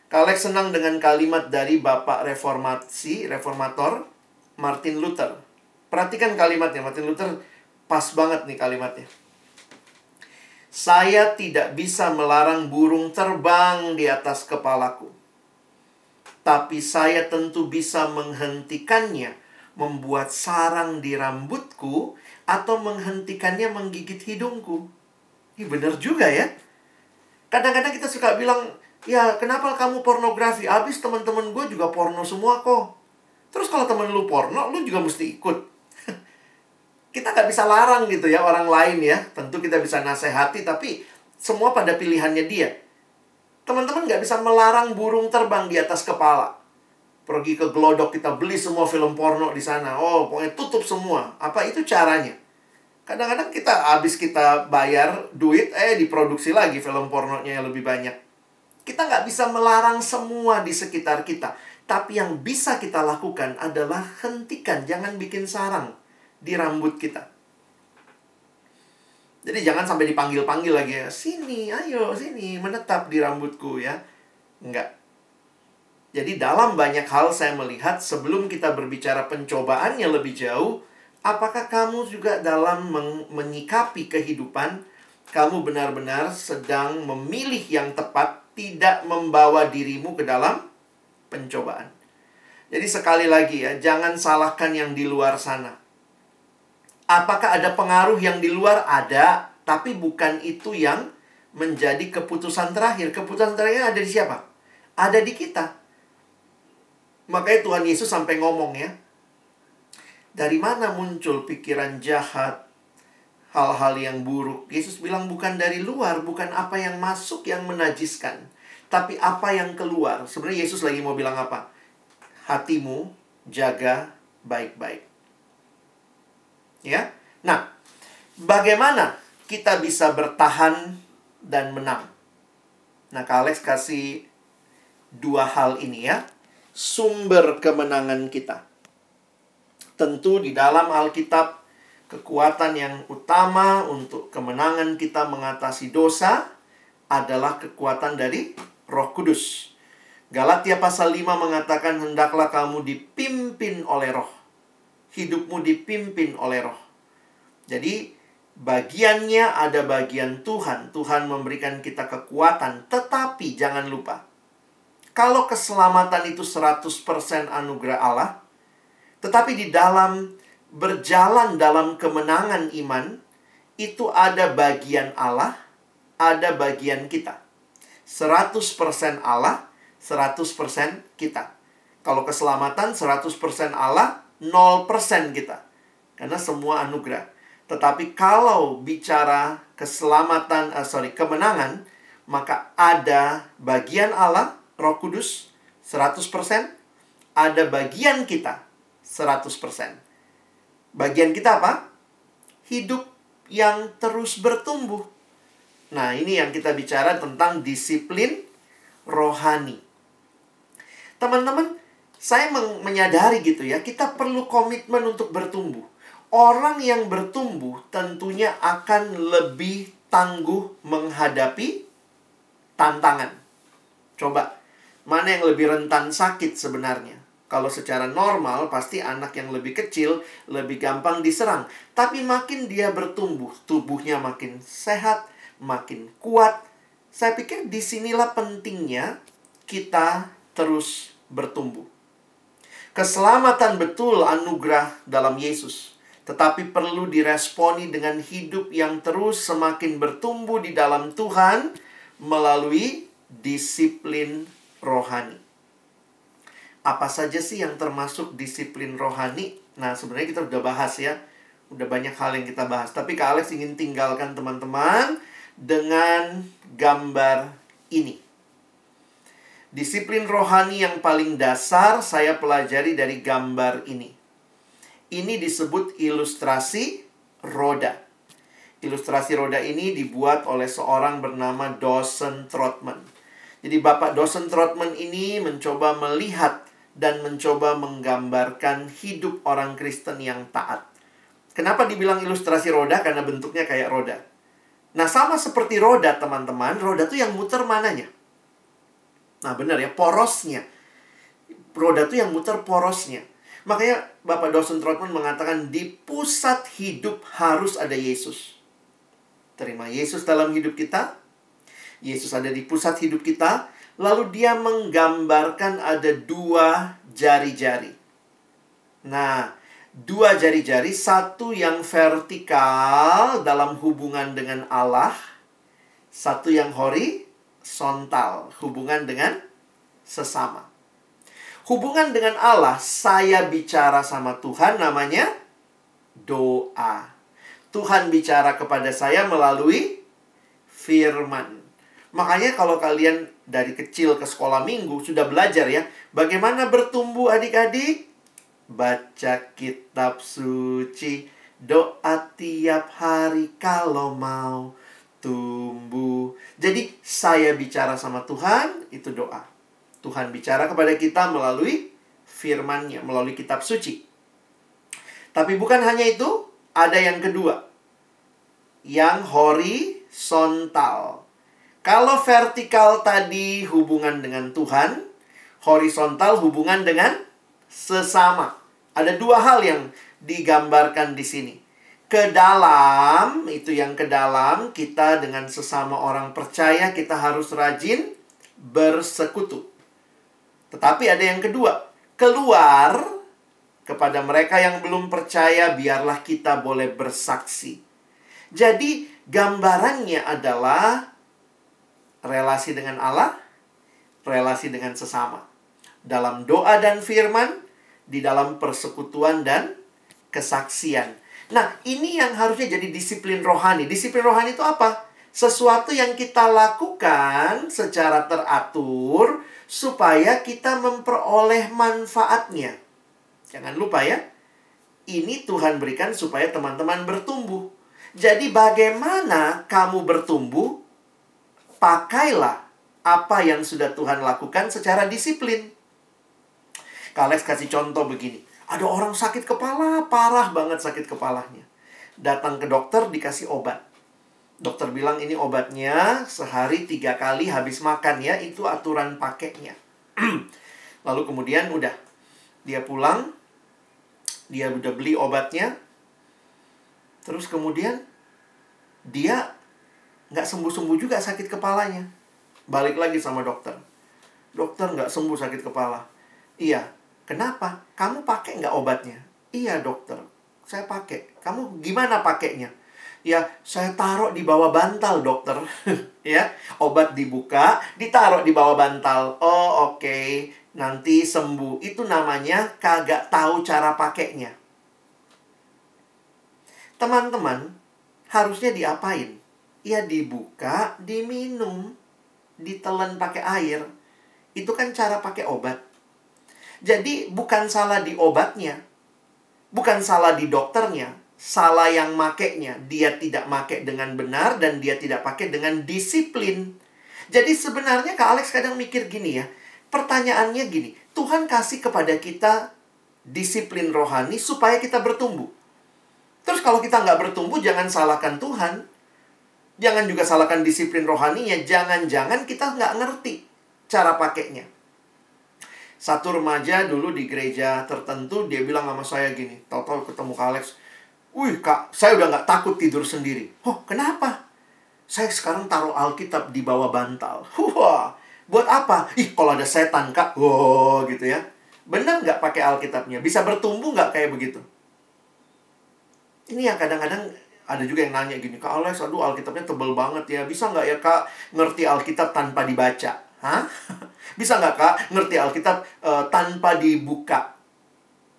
S2: Kalek senang dengan kalimat dari Bapak Reformasi, Reformator, Martin Luther. Perhatikan kalimatnya, Martin Luther pas banget nih kalimatnya. Saya tidak bisa melarang burung terbang di atas kepalaku. Tapi saya tentu bisa menghentikannya, membuat sarang di rambutku, atau menghentikannya menggigit hidungku. Ini benar juga ya. Kadang-kadang kita suka bilang, ya kenapa kamu pornografi? Habis teman-teman gue juga porno semua kok. Terus kalau temen lu porno, lu juga mesti ikut. kita nggak bisa larang gitu ya orang lain ya. Tentu kita bisa nasehati, tapi semua pada pilihannya dia. Teman-teman nggak bisa melarang burung terbang di atas kepala. Pergi ke Glodok kita beli semua film porno di sana. Oh, pokoknya tutup semua. Apa itu caranya? Kadang-kadang kita habis kita bayar duit, eh diproduksi lagi film pornonya yang lebih banyak. Kita nggak bisa melarang semua di sekitar kita. Tapi yang bisa kita lakukan adalah hentikan, jangan bikin sarang di rambut kita. Jadi jangan sampai dipanggil-panggil lagi ya. Sini, ayo, sini, menetap di rambutku ya. Enggak. Jadi dalam banyak hal saya melihat sebelum kita berbicara pencobaannya lebih jauh, apakah kamu juga dalam menyikapi kehidupan, kamu benar-benar sedang memilih yang tepat, tidak membawa dirimu ke dalam pencobaan. Jadi sekali lagi ya, jangan salahkan yang di luar sana. Apakah ada pengaruh yang di luar? Ada, tapi bukan itu yang menjadi keputusan terakhir. Keputusan terakhir ada di siapa? Ada di kita. Makanya Tuhan Yesus sampai ngomong ya, dari mana muncul pikiran jahat, hal-hal yang buruk? Yesus bilang bukan dari luar, bukan apa yang masuk yang menajiskan, tapi apa yang keluar? Sebenarnya Yesus lagi mau bilang apa? Hatimu jaga baik-baik. Ya. Nah, bagaimana kita bisa bertahan dan menang? Nah, Kak Alex kasih dua hal ini ya. Sumber kemenangan kita. Tentu di dalam Alkitab kekuatan yang utama untuk kemenangan kita mengatasi dosa adalah kekuatan dari Roh Kudus. Galatia pasal 5 mengatakan hendaklah kamu dipimpin oleh Roh. Hidupmu dipimpin oleh Roh. Jadi bagiannya ada bagian Tuhan. Tuhan memberikan kita kekuatan, tetapi jangan lupa kalau keselamatan itu 100% anugerah Allah, tetapi di dalam berjalan dalam kemenangan iman, itu ada bagian Allah, ada bagian kita. 100% Allah, 100% kita. Kalau keselamatan 100% Allah, 0% kita. Karena semua anugerah. Tetapi kalau bicara keselamatan, uh, sorry, kemenangan, maka ada bagian Allah, Roh Kudus, 100%, ada bagian kita, 100%. Bagian kita apa? Hidup yang terus bertumbuh. Nah, ini yang kita bicara tentang disiplin rohani. Teman-teman, saya menyadari gitu ya, kita perlu komitmen untuk bertumbuh. Orang yang bertumbuh tentunya akan lebih tangguh menghadapi tantangan. Coba, mana yang lebih rentan sakit sebenarnya? Kalau secara normal, pasti anak yang lebih kecil lebih gampang diserang. Tapi makin dia bertumbuh, tubuhnya makin sehat, makin kuat. Saya pikir di sinilah pentingnya kita terus bertumbuh. Keselamatan betul anugerah dalam Yesus, tetapi perlu diresponi dengan hidup yang terus semakin bertumbuh di dalam Tuhan melalui disiplin rohani. Apa saja sih yang termasuk disiplin rohani? Nah, sebenarnya kita udah bahas ya. Udah banyak hal yang kita bahas. Tapi Kak Alex ingin tinggalkan teman-teman dengan gambar ini. Disiplin rohani yang paling dasar saya pelajari dari gambar ini. Ini disebut ilustrasi roda. Ilustrasi roda ini dibuat oleh seorang bernama Dawson Trotman. Jadi Bapak Dawson Trotman ini mencoba melihat dan mencoba menggambarkan hidup orang Kristen yang taat. Kenapa dibilang ilustrasi roda? Karena bentuknya kayak roda. Nah, sama seperti roda, teman-teman. Roda tuh yang muter mananya? Nah, benar ya, porosnya. Roda tuh yang muter porosnya. Makanya Bapak Dawson Trotman mengatakan di pusat hidup harus ada Yesus. terima Yesus dalam hidup kita. Yesus ada di pusat hidup kita. Lalu dia menggambarkan ada dua jari-jari. Nah, dua jari-jari, satu yang vertikal dalam hubungan dengan Allah, satu yang horizontal, hubungan dengan sesama. Hubungan dengan Allah, saya bicara sama Tuhan namanya doa. Tuhan bicara kepada saya melalui firman. Makanya kalau kalian dari kecil ke sekolah minggu sudah belajar ya, bagaimana bertumbuh adik-adik? Baca kitab suci, doa tiap hari kalau mau tumbuh. Jadi saya bicara sama Tuhan, itu doa. Tuhan bicara kepada kita melalui firman-Nya, melalui kitab suci. Tapi bukan hanya itu, ada yang kedua. Yang horizontal. Kalau vertikal tadi hubungan dengan Tuhan, horizontal hubungan dengan sesama. Ada dua hal yang digambarkan di sini. Ke dalam, itu yang ke dalam, kita dengan sesama orang percaya, kita harus rajin bersekutu. Tetapi ada yang kedua, keluar kepada mereka yang belum percaya, biarlah kita boleh bersaksi. Jadi, gambarannya adalah relasi dengan Allah, relasi dengan sesama. Dalam doa dan firman, di dalam persekutuan dan kesaksian. Nah, ini yang harusnya jadi disiplin rohani. Disiplin rohani itu apa? Sesuatu yang kita lakukan secara teratur supaya kita memperoleh manfaatnya. Jangan lupa ya. Ini Tuhan berikan supaya teman-teman bertumbuh. Jadi bagaimana kamu bertumbuh? Pakailah apa yang sudah Tuhan lakukan secara disiplin. Kalex kasih contoh begini. Ada orang sakit kepala, parah banget sakit kepalanya. Datang ke dokter dikasih obat. Dokter bilang ini obatnya sehari tiga kali habis makan ya. Itu aturan pakainya. Lalu kemudian udah. Dia pulang, dia udah beli obatnya terus kemudian dia nggak sembuh-sembuh juga sakit kepalanya. Balik lagi sama dokter. Dokter nggak sembuh sakit kepala. Iya kenapa? Kamu pakai nggak obatnya? Iya dokter. Saya pakai. Kamu gimana pakainya? Ya saya taruh di bawah bantal dokter. Ya obat dibuka ditaruh di bawah bantal. Oh oke. Okay nanti sembuh. Itu namanya kagak tahu cara pakainya. Teman-teman, harusnya diapain? Ya dibuka, diminum, ditelan pakai air. Itu kan cara pakai obat. Jadi bukan salah di obatnya. Bukan salah di dokternya. Salah yang makainya. Dia tidak make dengan benar dan dia tidak pakai dengan disiplin. Jadi sebenarnya Kak Alex kadang mikir gini ya Pertanyaannya gini, Tuhan kasih kepada kita disiplin rohani supaya kita bertumbuh. Terus kalau kita nggak bertumbuh, jangan salahkan Tuhan. Jangan juga salahkan disiplin rohaninya. Jangan-jangan kita nggak ngerti cara pakainya. Satu remaja dulu di gereja tertentu, dia bilang sama saya gini, tahu-tahu ketemu Kak Alex, Wih kak, saya udah nggak takut tidur sendiri. Oh, kenapa? Saya sekarang taruh Alkitab di bawah bantal. Wah, Buat apa? Ih, kalau ada setan, Kak. Wow, gitu ya. Benar nggak pakai Alkitabnya? Bisa bertumbuh nggak kayak begitu? Ini yang kadang-kadang ada juga yang nanya gini, Kak Alex, aduh Alkitabnya tebel banget ya. Bisa nggak ya, Kak, ngerti Alkitab tanpa dibaca? Hah? Bisa nggak, Kak, ngerti Alkitab uh, tanpa dibuka?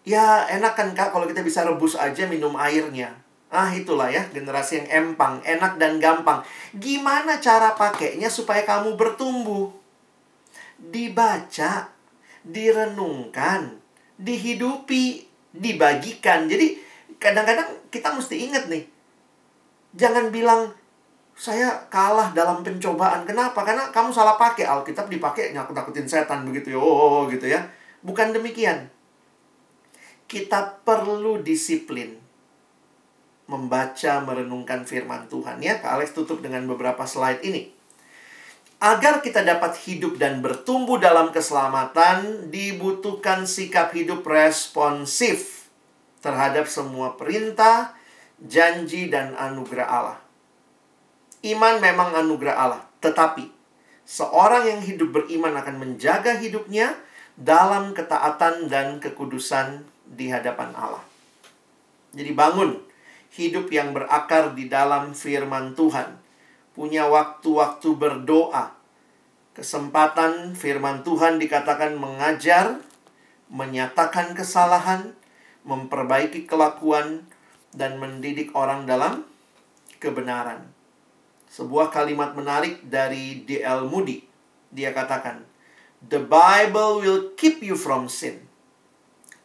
S2: Ya, enak kan, Kak, kalau kita bisa rebus aja minum airnya. Ah, itulah ya, generasi yang empang, enak dan gampang. Gimana cara pakainya supaya kamu bertumbuh? dibaca, direnungkan, dihidupi, dibagikan. Jadi kadang-kadang kita mesti ingat nih. Jangan bilang saya kalah dalam pencobaan. Kenapa? Karena kamu salah pakai Alkitab dipakai nyakut-nakutin setan begitu ya. Oh, gitu ya. Bukan demikian. Kita perlu disiplin membaca, merenungkan firman Tuhan ya. Kak Alex tutup dengan beberapa slide ini. Agar kita dapat hidup dan bertumbuh dalam keselamatan, dibutuhkan sikap hidup responsif terhadap semua perintah, janji, dan anugerah Allah. Iman memang anugerah Allah, tetapi seorang yang hidup beriman akan menjaga hidupnya dalam ketaatan dan kekudusan di hadapan Allah. Jadi bangun hidup yang berakar di dalam firman Tuhan. Punya waktu-waktu berdoa. Kesempatan firman Tuhan dikatakan mengajar, menyatakan kesalahan, memperbaiki kelakuan, dan mendidik orang dalam kebenaran sebuah kalimat menarik dari D.L. Moody. Dia katakan, The Bible will keep you from sin.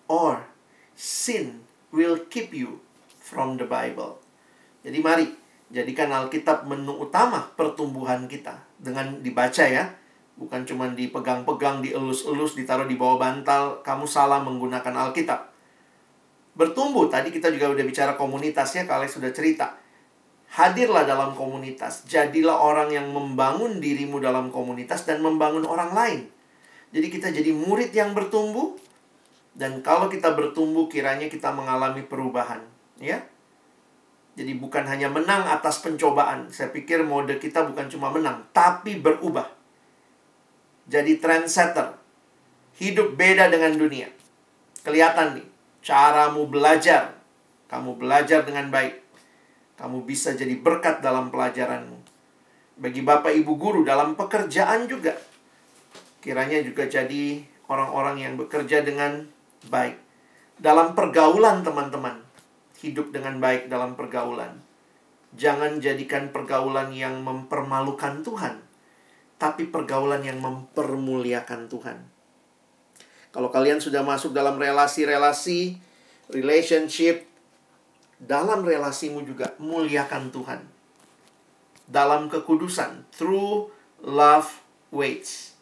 S2: Or, sin will keep you from the Bible. Jadi mari, jadikan Alkitab menu utama pertumbuhan kita. Dengan dibaca ya. Bukan cuma dipegang-pegang, dielus-elus, ditaruh di bawah bantal. Kamu salah menggunakan Alkitab. Bertumbuh, tadi kita juga udah bicara komunitasnya, kalian sudah cerita Hadirlah dalam komunitas. Jadilah orang yang membangun dirimu dalam komunitas dan membangun orang lain. Jadi kita jadi murid yang bertumbuh dan kalau kita bertumbuh kiranya kita mengalami perubahan, ya. Jadi bukan hanya menang atas pencobaan. Saya pikir mode kita bukan cuma menang, tapi berubah. Jadi trendsetter. Hidup beda dengan dunia. Kelihatan nih, caramu belajar. Kamu belajar dengan baik kamu bisa jadi berkat dalam pelajaranmu. Bagi Bapak Ibu guru dalam pekerjaan juga. Kiranya juga jadi orang-orang yang bekerja dengan baik. Dalam pergaulan teman-teman. Hidup dengan baik dalam pergaulan. Jangan jadikan pergaulan yang mempermalukan Tuhan. Tapi pergaulan yang mempermuliakan Tuhan. Kalau kalian sudah masuk dalam relasi-relasi, relationship, dalam relasimu juga muliakan Tuhan. Dalam kekudusan, through love waits.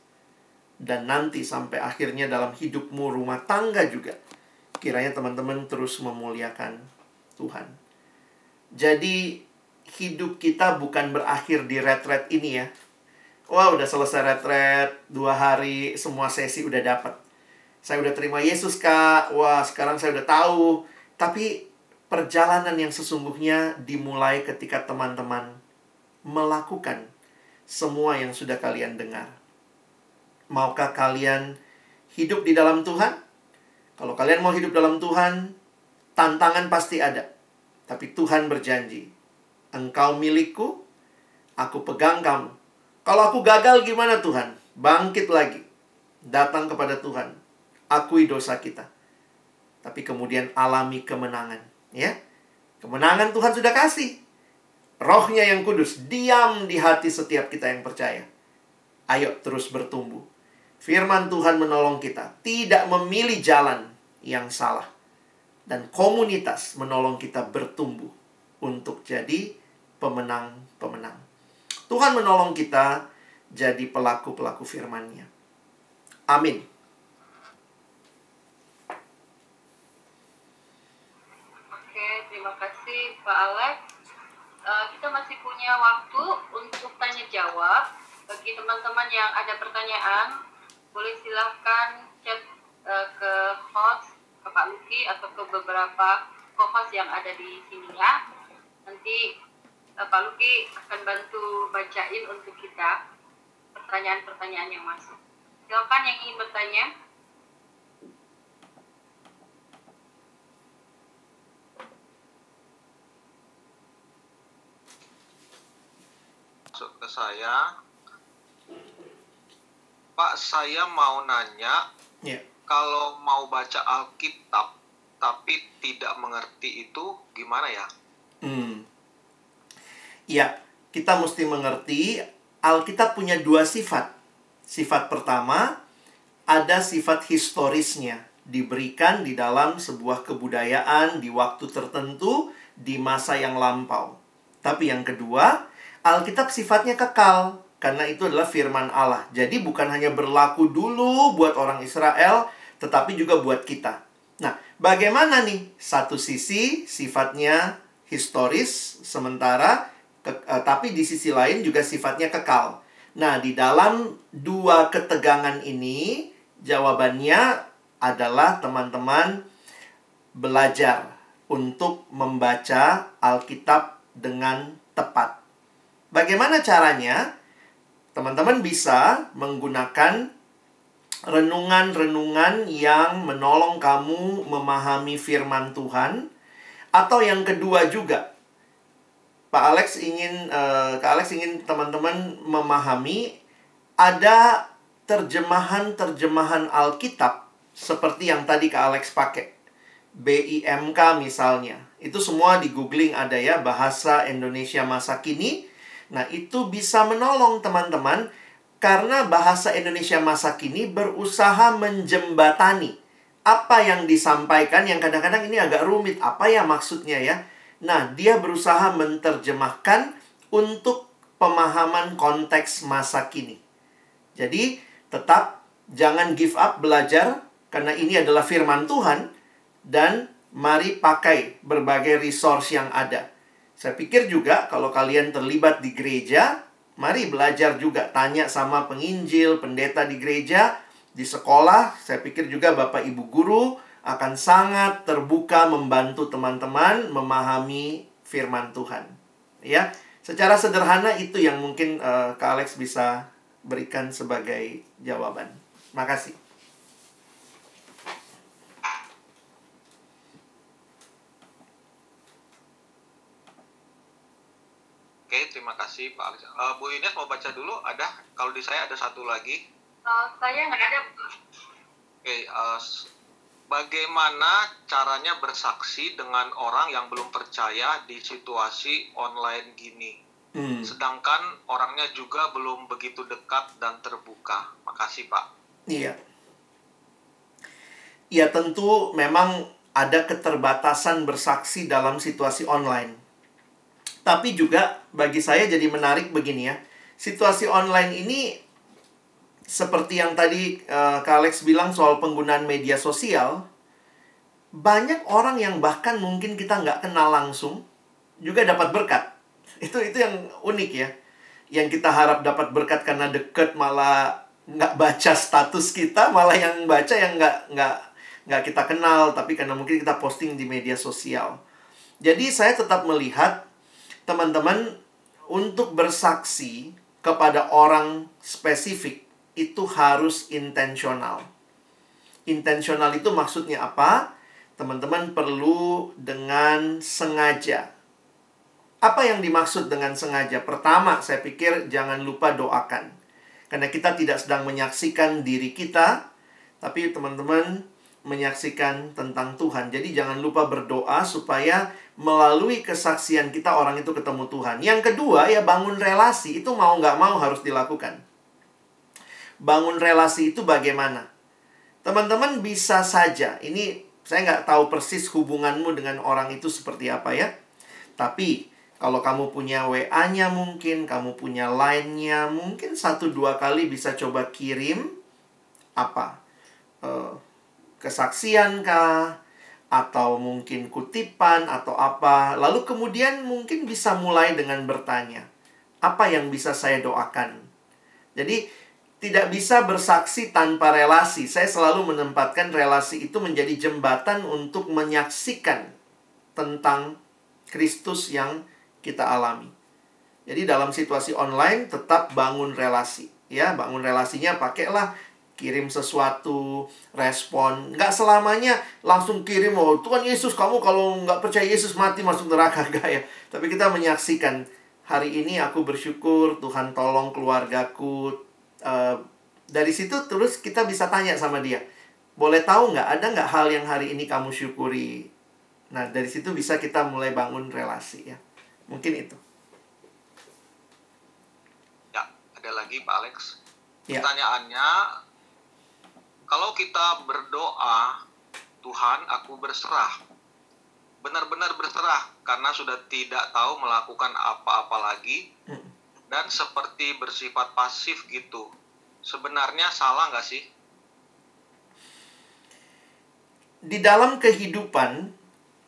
S2: Dan nanti sampai akhirnya dalam hidupmu rumah tangga juga. Kiranya teman-teman terus memuliakan Tuhan. Jadi hidup kita bukan berakhir di retret ini ya. Wah udah selesai retret, dua hari, semua sesi udah dapat. Saya udah terima Yesus kak, wah sekarang saya udah tahu. Tapi perjalanan yang sesungguhnya dimulai ketika teman-teman melakukan semua yang sudah kalian dengar. Maukah kalian hidup di dalam Tuhan? Kalau kalian mau hidup dalam Tuhan, tantangan pasti ada. Tapi Tuhan berjanji, "Engkau milikku, aku pegang kamu." Kalau aku gagal gimana Tuhan? Bangkit lagi. Datang kepada Tuhan. Akui dosa kita. Tapi kemudian alami kemenangan Ya. Kemenangan Tuhan sudah kasih. Rohnya yang kudus diam di hati setiap kita yang percaya. Ayo terus bertumbuh. Firman Tuhan menolong kita tidak memilih jalan yang salah. Dan komunitas menolong kita bertumbuh untuk jadi pemenang-pemenang. Tuhan menolong kita jadi pelaku-pelaku firman-Nya. Amin.
S3: terima kasih Pak Alex. Uh, kita masih punya waktu untuk tanya jawab. Teman-teman yang ada pertanyaan, boleh silahkan chat uh, ke host, ke Pak Luki, atau ke beberapa co-host yang ada di sini ya. Nanti uh, Pak Luki akan bantu bacain untuk kita pertanyaan-pertanyaan yang masuk. Silakan yang ingin bertanya.
S4: masuk ke saya. Pak, saya mau nanya,
S2: yeah.
S4: kalau mau baca Alkitab tapi tidak mengerti itu gimana ya?
S2: Hmm. Ya, kita mesti mengerti Alkitab punya dua sifat. Sifat pertama ada sifat historisnya, diberikan di dalam sebuah kebudayaan di waktu tertentu di masa yang lampau. Tapi yang kedua, Alkitab sifatnya kekal karena itu adalah firman Allah. Jadi bukan hanya berlaku dulu buat orang Israel, tetapi juga buat kita. Nah, bagaimana nih? Satu sisi sifatnya historis sementara ke, uh, tapi di sisi lain juga sifatnya kekal. Nah, di dalam dua ketegangan ini jawabannya adalah teman-teman belajar untuk membaca Alkitab dengan tepat Bagaimana caranya? Teman-teman bisa menggunakan renungan-renungan yang menolong kamu memahami firman Tuhan atau yang kedua juga Pak Alex ingin uh, Kak Alex ingin teman-teman memahami ada terjemahan-terjemahan Alkitab seperti yang tadi Kak Alex pakai. BIMK misalnya. Itu semua di googling ada ya bahasa Indonesia masa kini. Nah, itu bisa menolong teman-teman karena bahasa Indonesia masa kini berusaha menjembatani apa yang disampaikan yang kadang-kadang ini agak rumit. Apa ya maksudnya ya? Nah, dia berusaha menerjemahkan untuk pemahaman konteks masa kini. Jadi, tetap jangan give up belajar karena ini adalah firman Tuhan dan mari pakai berbagai resource yang ada. Saya pikir juga kalau kalian terlibat di gereja, mari belajar juga tanya sama penginjil, pendeta di gereja, di sekolah. Saya pikir juga Bapak Ibu guru akan sangat terbuka membantu teman-teman memahami firman Tuhan. Ya, secara sederhana itu yang mungkin uh, Kak Alex bisa berikan sebagai jawaban. Makasih.
S4: Oke, terima kasih Pak Alex. Uh, Bu Ines mau baca dulu? Ada? Kalau di saya ada satu lagi.
S3: Uh, saya nggak ada.
S4: Oke, uh, bagaimana caranya bersaksi dengan orang yang belum percaya di situasi online gini? Hmm. Sedangkan orangnya juga belum begitu dekat dan terbuka. Makasih Pak.
S2: Iya. Ya tentu memang ada keterbatasan bersaksi dalam situasi online tapi juga bagi saya jadi menarik begini ya. Situasi online ini seperti yang tadi uh, Kak Alex bilang soal penggunaan media sosial, banyak orang yang bahkan mungkin kita nggak kenal langsung juga dapat berkat. Itu itu yang unik ya. Yang kita harap dapat berkat karena deket malah nggak baca status kita, malah yang baca yang nggak nggak nggak kita kenal, tapi karena mungkin kita posting di media sosial. Jadi saya tetap melihat teman-teman untuk bersaksi kepada orang spesifik itu harus intensional. Intensional itu maksudnya apa? Teman-teman perlu dengan sengaja. Apa yang dimaksud dengan sengaja? Pertama, saya pikir jangan lupa doakan. Karena kita tidak sedang menyaksikan diri kita, tapi teman-teman menyaksikan tentang Tuhan. Jadi jangan lupa berdoa supaya melalui kesaksian kita orang itu ketemu Tuhan. Yang kedua ya bangun relasi itu mau nggak mau harus dilakukan. Bangun relasi itu bagaimana? Teman-teman bisa saja, ini saya nggak tahu persis hubunganmu dengan orang itu seperti apa ya. Tapi kalau kamu punya WA-nya mungkin, kamu punya line-nya, mungkin satu dua kali bisa coba kirim apa? Uh, kesaksian kah? atau mungkin kutipan atau apa. Lalu kemudian mungkin bisa mulai dengan bertanya, apa yang bisa saya doakan? Jadi tidak bisa bersaksi tanpa relasi. Saya selalu menempatkan relasi itu menjadi jembatan untuk menyaksikan tentang Kristus yang kita alami. Jadi dalam situasi online tetap bangun relasi, ya, bangun relasinya pakailah kirim sesuatu, respon. Nggak selamanya langsung kirim, oh Tuhan Yesus kamu kalau nggak percaya Yesus mati masuk neraka. Gak ya. Tapi kita menyaksikan, hari ini aku bersyukur Tuhan tolong keluargaku. Uh, dari situ terus kita bisa tanya sama dia. Boleh tahu nggak, ada nggak hal yang hari ini kamu syukuri? Nah, dari situ bisa kita mulai bangun relasi ya. Mungkin itu.
S4: Ya, ada lagi Pak Alex. Ya. Pertanyaannya, kalau kita berdoa, Tuhan aku berserah. Benar-benar berserah karena sudah tidak tahu melakukan apa-apa lagi dan seperti bersifat pasif gitu. Sebenarnya salah nggak sih?
S2: Di dalam kehidupan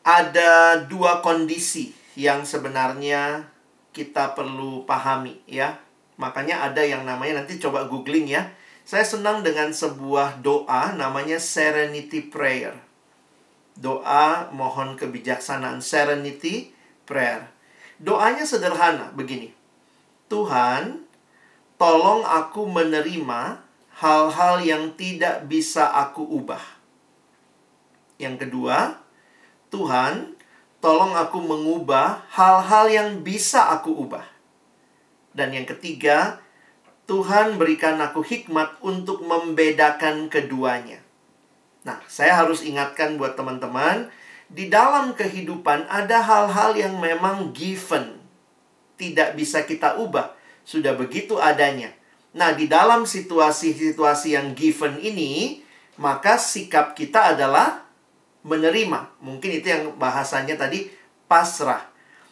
S2: ada dua kondisi yang sebenarnya kita perlu pahami ya. Makanya ada yang namanya nanti coba googling ya saya senang dengan sebuah doa namanya Serenity Prayer. Doa mohon kebijaksanaan Serenity Prayer. Doanya sederhana begini. Tuhan, tolong aku menerima hal-hal yang tidak bisa aku ubah. Yang kedua, Tuhan, tolong aku mengubah hal-hal yang bisa aku ubah. Dan yang ketiga, Tuhan berikan aku hikmat untuk membedakan keduanya. Nah, saya harus ingatkan buat teman-teman, di dalam kehidupan ada hal-hal yang memang given. Tidak bisa kita ubah. Sudah begitu adanya. Nah, di dalam situasi-situasi yang given ini, maka sikap kita adalah menerima. Mungkin itu yang bahasanya tadi pasrah.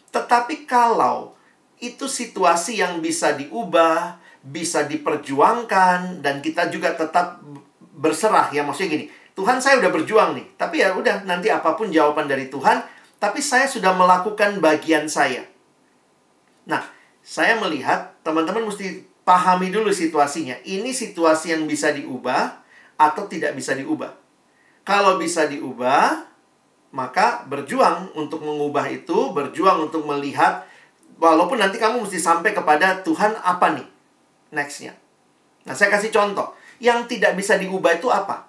S2: Tetapi kalau itu situasi yang bisa diubah, bisa diperjuangkan dan kita juga tetap berserah. Ya maksudnya gini Tuhan saya udah berjuang nih tapi ya udah nanti apa pun jawaban dari Tuhan tapi saya sudah melakukan bagian saya. Nah saya melihat teman-teman mesti pahami dulu situasinya. Ini situasi yang bisa diubah atau tidak bisa diubah? Kalau bisa diubah maka berjuang untuk mengubah itu berjuang untuk melihat walaupun nanti kamu mesti sampai kepada Tuhan apa nih nextnya. Nah, saya kasih contoh. Yang tidak bisa diubah itu apa?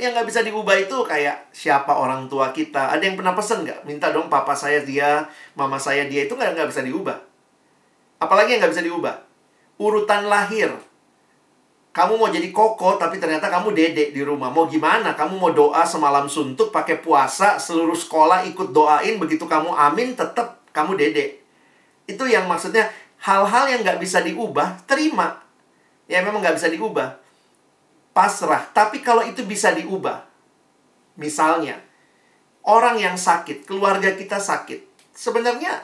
S2: Yang nggak bisa diubah itu kayak siapa orang tua kita. Ada yang pernah pesen nggak? Minta dong papa saya dia, mama saya dia. Itu nggak bisa diubah. Apalagi yang nggak bisa diubah? Urutan lahir. Kamu mau jadi koko, tapi ternyata kamu dedek di rumah. Mau gimana? Kamu mau doa semalam suntuk, pakai puasa, seluruh sekolah ikut doain. Begitu kamu amin, tetap kamu dedek. Itu yang maksudnya hal-hal yang nggak bisa diubah, terima. Ya memang nggak bisa diubah. Pasrah. Tapi kalau itu bisa diubah, misalnya orang yang sakit, keluarga kita sakit, sebenarnya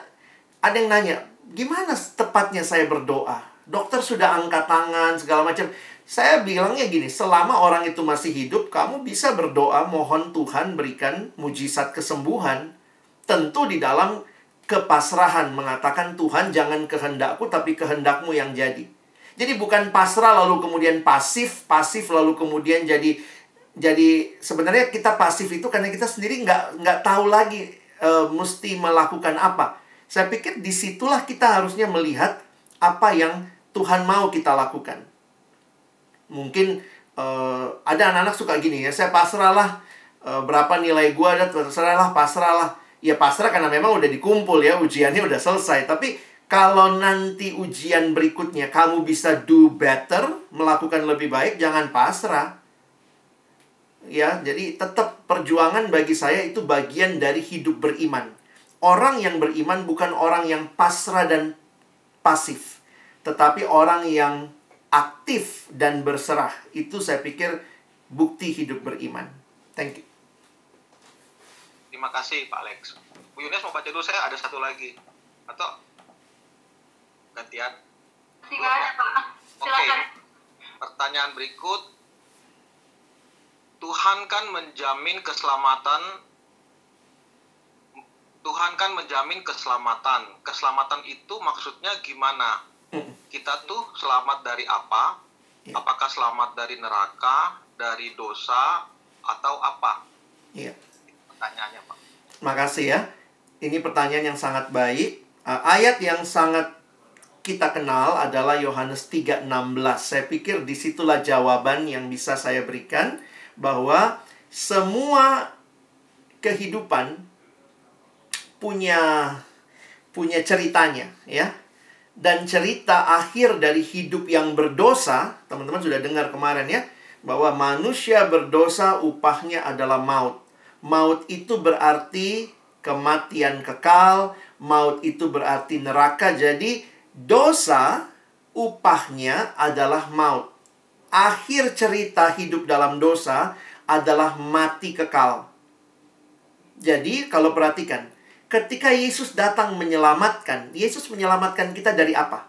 S2: ada yang nanya, gimana tepatnya saya berdoa? Dokter sudah angkat tangan segala macam. Saya bilangnya gini, selama orang itu masih hidup, kamu bisa berdoa mohon Tuhan berikan mujizat kesembuhan. Tentu di dalam kepasrahan mengatakan Tuhan jangan kehendakku tapi kehendakmu yang jadi. Jadi bukan pasrah lalu kemudian pasif, pasif lalu kemudian jadi jadi sebenarnya kita pasif itu karena kita sendiri nggak nggak tahu lagi e, mesti melakukan apa. Saya pikir di situlah kita harusnya melihat apa yang Tuhan mau kita lakukan. Mungkin e, ada anak-anak suka gini ya, saya pasrahlah e, berapa nilai gua ada terserahlah pasrahlah ya pasrah karena memang udah dikumpul ya ujiannya udah selesai. Tapi kalau nanti ujian berikutnya kamu bisa do better melakukan lebih baik jangan pasrah. Ya jadi tetap perjuangan bagi saya itu bagian dari hidup beriman. Orang yang beriman bukan orang yang pasrah dan pasif. Tetapi orang yang aktif dan berserah. Itu saya pikir bukti hidup beriman. Thank you
S4: Terima kasih Pak Alex. Bu Yunes mau baca dulu saya ada satu lagi. Atau gantian?
S3: Silakan Pak.
S4: Oke. Okay. Pertanyaan berikut. Tuhan kan menjamin keselamatan Tuhan kan menjamin keselamatan. Keselamatan itu maksudnya gimana? Kita tuh selamat dari apa? Ya. Apakah selamat dari neraka, dari dosa, atau apa?
S2: Iya
S4: Pak.
S2: Makasih ya. Ini pertanyaan yang sangat baik. Uh, ayat yang sangat kita kenal adalah Yohanes 3:16. Saya pikir di situlah jawaban yang bisa saya berikan bahwa semua kehidupan punya punya ceritanya ya. Dan cerita akhir dari hidup yang berdosa, teman-teman sudah dengar kemarin ya, bahwa manusia berdosa upahnya adalah maut. Maut itu berarti kematian kekal, maut itu berarti neraka. Jadi dosa upahnya adalah maut. Akhir cerita hidup dalam dosa adalah mati kekal. Jadi kalau perhatikan, ketika Yesus datang menyelamatkan, Yesus menyelamatkan kita dari apa?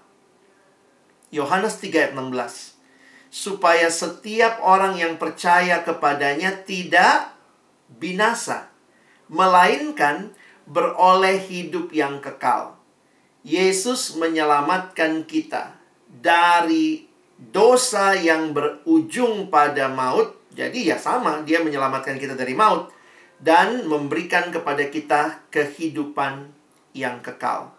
S2: Yohanes 3 ayat 16. Supaya setiap orang yang percaya kepadanya tidak binasa, melainkan beroleh hidup yang kekal. Yesus menyelamatkan kita dari dosa yang berujung pada maut. Jadi ya sama, dia menyelamatkan kita dari maut dan memberikan kepada kita kehidupan yang kekal.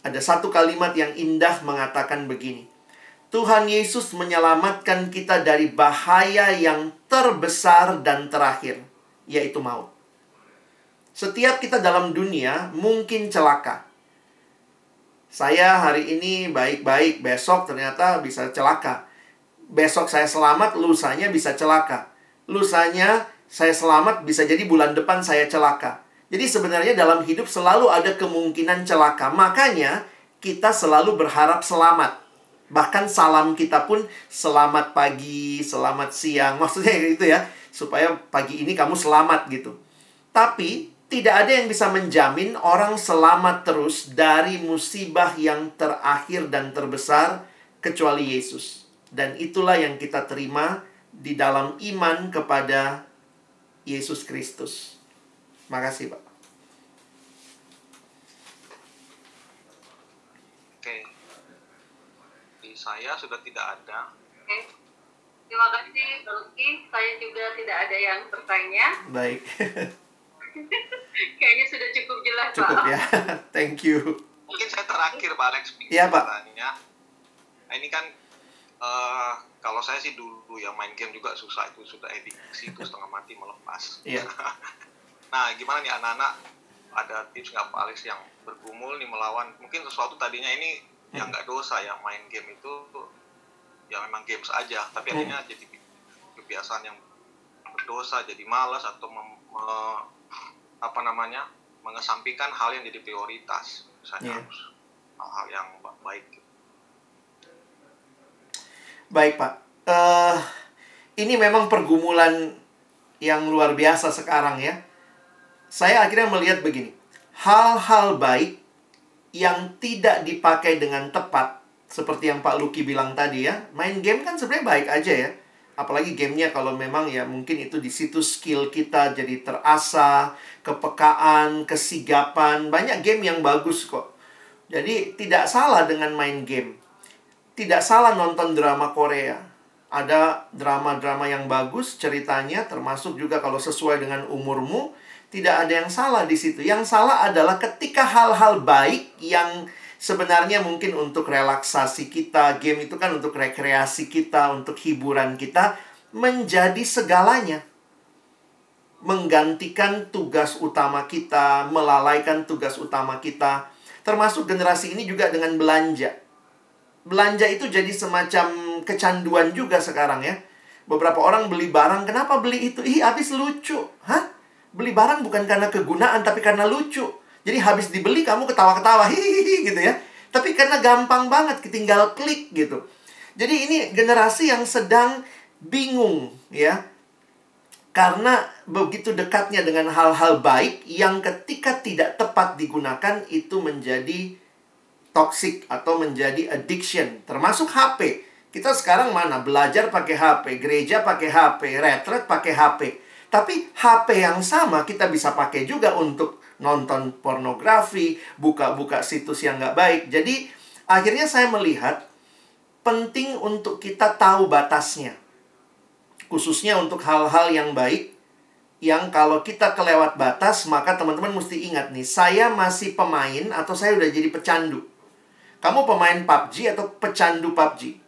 S2: Ada satu kalimat yang indah mengatakan begini. Tuhan Yesus menyelamatkan kita dari bahaya yang terbesar dan terakhir, yaitu maut. Setiap kita dalam dunia mungkin celaka. Saya hari ini baik-baik, besok ternyata bisa celaka. Besok saya selamat, lusanya bisa celaka. Lusanya saya selamat, bisa jadi bulan depan saya celaka. Jadi sebenarnya dalam hidup selalu ada kemungkinan celaka. Makanya kita selalu berharap selamat Bahkan salam kita pun selamat pagi, selamat siang. Maksudnya itu ya, supaya pagi ini kamu selamat gitu. Tapi tidak ada yang bisa menjamin orang selamat terus dari musibah yang terakhir dan terbesar kecuali Yesus. Dan itulah yang kita terima di dalam iman kepada Yesus Kristus. Makasih, Pak.
S4: saya sudah tidak ada.
S3: Oke. Terima kasih, Luki. Saya juga tidak ada yang bertanya.
S2: Baik.
S3: Kayaknya sudah cukup jelas,
S2: cukup, Pak. ya. Thank you.
S4: Mungkin saya terakhir, Pak Alex.
S2: Iya, Pak.
S4: Nah, ini kan uh, kalau saya sih dulu yang main game juga susah itu sudah ediksi itu setengah mati melepas.
S2: Iya.
S4: nah, gimana nih anak-anak ada tips nggak Pak Alex yang bergumul nih melawan mungkin sesuatu tadinya ini yang nggak dosa yang main game itu ya memang games aja tapi hmm. akhirnya jadi kebiasaan yang berdosa jadi malas atau mem, me, apa namanya mengesampingkan hal yang jadi prioritas misalnya yeah. hal-hal yang baik
S2: baik pak uh, ini memang pergumulan yang luar biasa sekarang ya saya akhirnya melihat begini hal-hal baik yang tidak dipakai dengan tepat seperti yang Pak Luki bilang tadi ya main game kan sebenarnya baik aja ya. Apalagi gamenya kalau memang ya mungkin itu di situ skill kita jadi terasa kepekaan kesigapan. Banyak game yang bagus kok. Jadi tidak salah dengan main game. Tidak salah nonton drama Korea. Ada drama-drama yang bagus ceritanya termasuk juga kalau sesuai dengan umurmu tidak ada yang salah di situ. Yang salah adalah ketika hal-hal baik yang sebenarnya mungkin untuk relaksasi kita, game itu kan untuk rekreasi kita, untuk hiburan kita, menjadi segalanya. Menggantikan tugas utama kita, melalaikan tugas utama kita. Termasuk generasi ini juga dengan belanja. Belanja itu jadi semacam kecanduan juga sekarang ya. Beberapa orang beli barang, kenapa beli itu? Ih, habis lucu. Hah? Beli barang bukan karena kegunaan tapi karena lucu. Jadi habis dibeli kamu ketawa-ketawa hihihi gitu ya. Tapi karena gampang banget tinggal klik gitu. Jadi ini generasi yang sedang bingung ya. Karena begitu dekatnya dengan hal-hal baik yang ketika tidak tepat digunakan itu menjadi toxic atau menjadi addiction, termasuk HP. Kita sekarang mana belajar pakai HP, gereja pakai HP, retret pakai HP. Tapi HP yang sama kita bisa pakai juga untuk nonton pornografi, buka-buka situs yang nggak baik. Jadi akhirnya saya melihat penting untuk kita tahu batasnya. Khususnya untuk hal-hal yang baik yang kalau kita kelewat batas maka teman-teman mesti ingat nih, saya masih pemain atau saya udah jadi pecandu. Kamu pemain PUBG atau pecandu PUBG?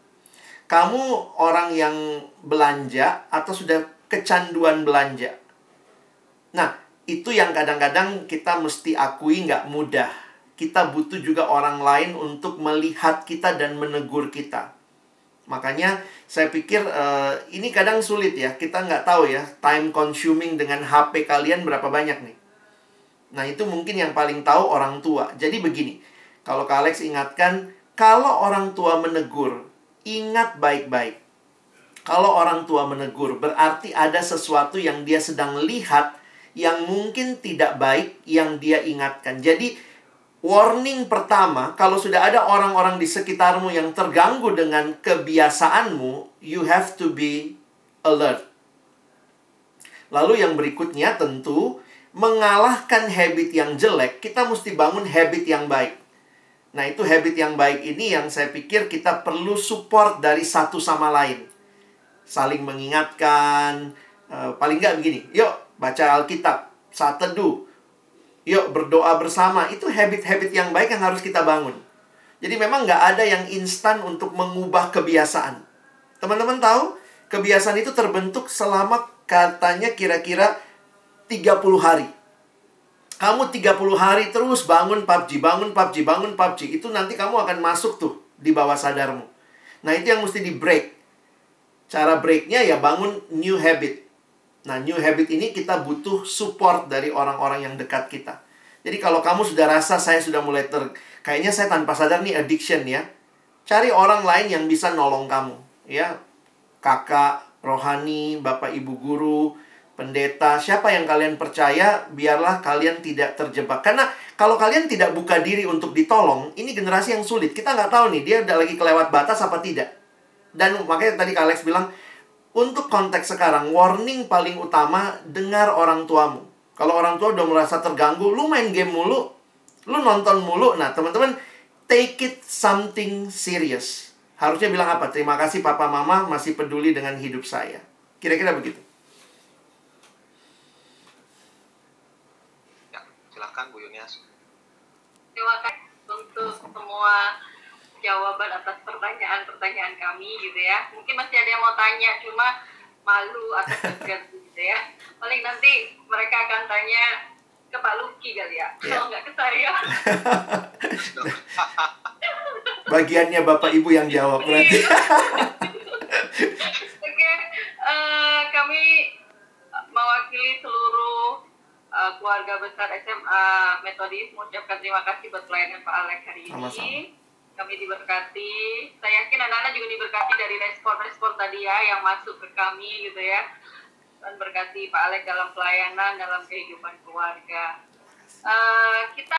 S2: Kamu orang yang belanja atau sudah kecanduan belanja. Nah, itu yang kadang-kadang kita mesti akui nggak mudah. Kita butuh juga orang lain untuk melihat kita dan menegur kita. Makanya saya pikir uh, ini kadang sulit ya. Kita nggak tahu ya time consuming dengan HP kalian berapa banyak nih. Nah itu mungkin yang paling tahu orang tua. Jadi begini, kalau Kak Alex ingatkan, kalau orang tua menegur, ingat baik-baik kalau orang tua menegur, berarti ada sesuatu yang dia sedang lihat yang mungkin tidak baik yang dia ingatkan. Jadi, warning pertama, kalau sudah ada orang-orang di sekitarmu yang terganggu dengan kebiasaanmu, you have to be alert. Lalu yang berikutnya tentu mengalahkan habit yang jelek, kita mesti bangun habit yang baik. Nah, itu habit yang baik ini yang saya pikir kita perlu support dari satu sama lain saling mengingatkan. Uh, paling nggak begini, yuk baca Alkitab, saat teduh, yuk berdoa bersama. Itu habit-habit yang baik yang harus kita bangun. Jadi memang nggak ada yang instan untuk mengubah kebiasaan. Teman-teman tahu, kebiasaan itu terbentuk selama katanya kira-kira 30 hari. Kamu 30 hari terus bangun PUBG, bangun PUBG, bangun PUBG. Itu nanti kamu akan masuk tuh di bawah sadarmu. Nah itu yang mesti di break. Cara breaknya ya bangun new habit. Nah new habit ini kita butuh support dari orang-orang yang dekat kita. Jadi kalau kamu sudah rasa saya sudah mulai ter kayaknya saya tanpa sadar nih addiction ya. Cari orang lain yang bisa nolong kamu, ya. Kakak, rohani, bapak ibu guru, pendeta, siapa yang kalian percaya, biarlah kalian tidak terjebak. Karena kalau kalian tidak buka diri untuk ditolong, ini generasi yang sulit. Kita nggak tahu nih, dia udah lagi kelewat batas apa tidak. Dan makanya tadi Alex bilang, untuk konteks sekarang, warning paling utama, dengar orang tuamu. Kalau orang tua udah merasa terganggu, lu main game mulu, lu nonton mulu. Nah, teman-teman, take it something serious. Harusnya bilang apa? Terima kasih papa mama masih peduli dengan hidup saya. Kira-kira begitu.
S4: Ya, silahkan Bu Yunias.
S3: Terima kasih untuk semua jawaban atas pertanyaan-pertanyaan kami gitu ya. Mungkin masih ada yang mau tanya, cuma malu atau segan gitu ya. Paling nanti mereka akan tanya ke Pak Luki kali ya, yeah. kalau nggak ke saya.
S2: Bagiannya Bapak Ibu yang jawab berarti.
S3: Oke, okay. uh, eh, kami mewakili seluruh uh, keluarga besar SMA Metodis mengucapkan terima kasih buat pelayanan Pak Alex hari ini. Sama-sama kami diberkati. Saya yakin anak-anak juga diberkati dari respon-respon tadi ya yang masuk ke kami gitu ya. Dan berkati Pak Alek dalam pelayanan, dalam kehidupan keluarga. Uh, kita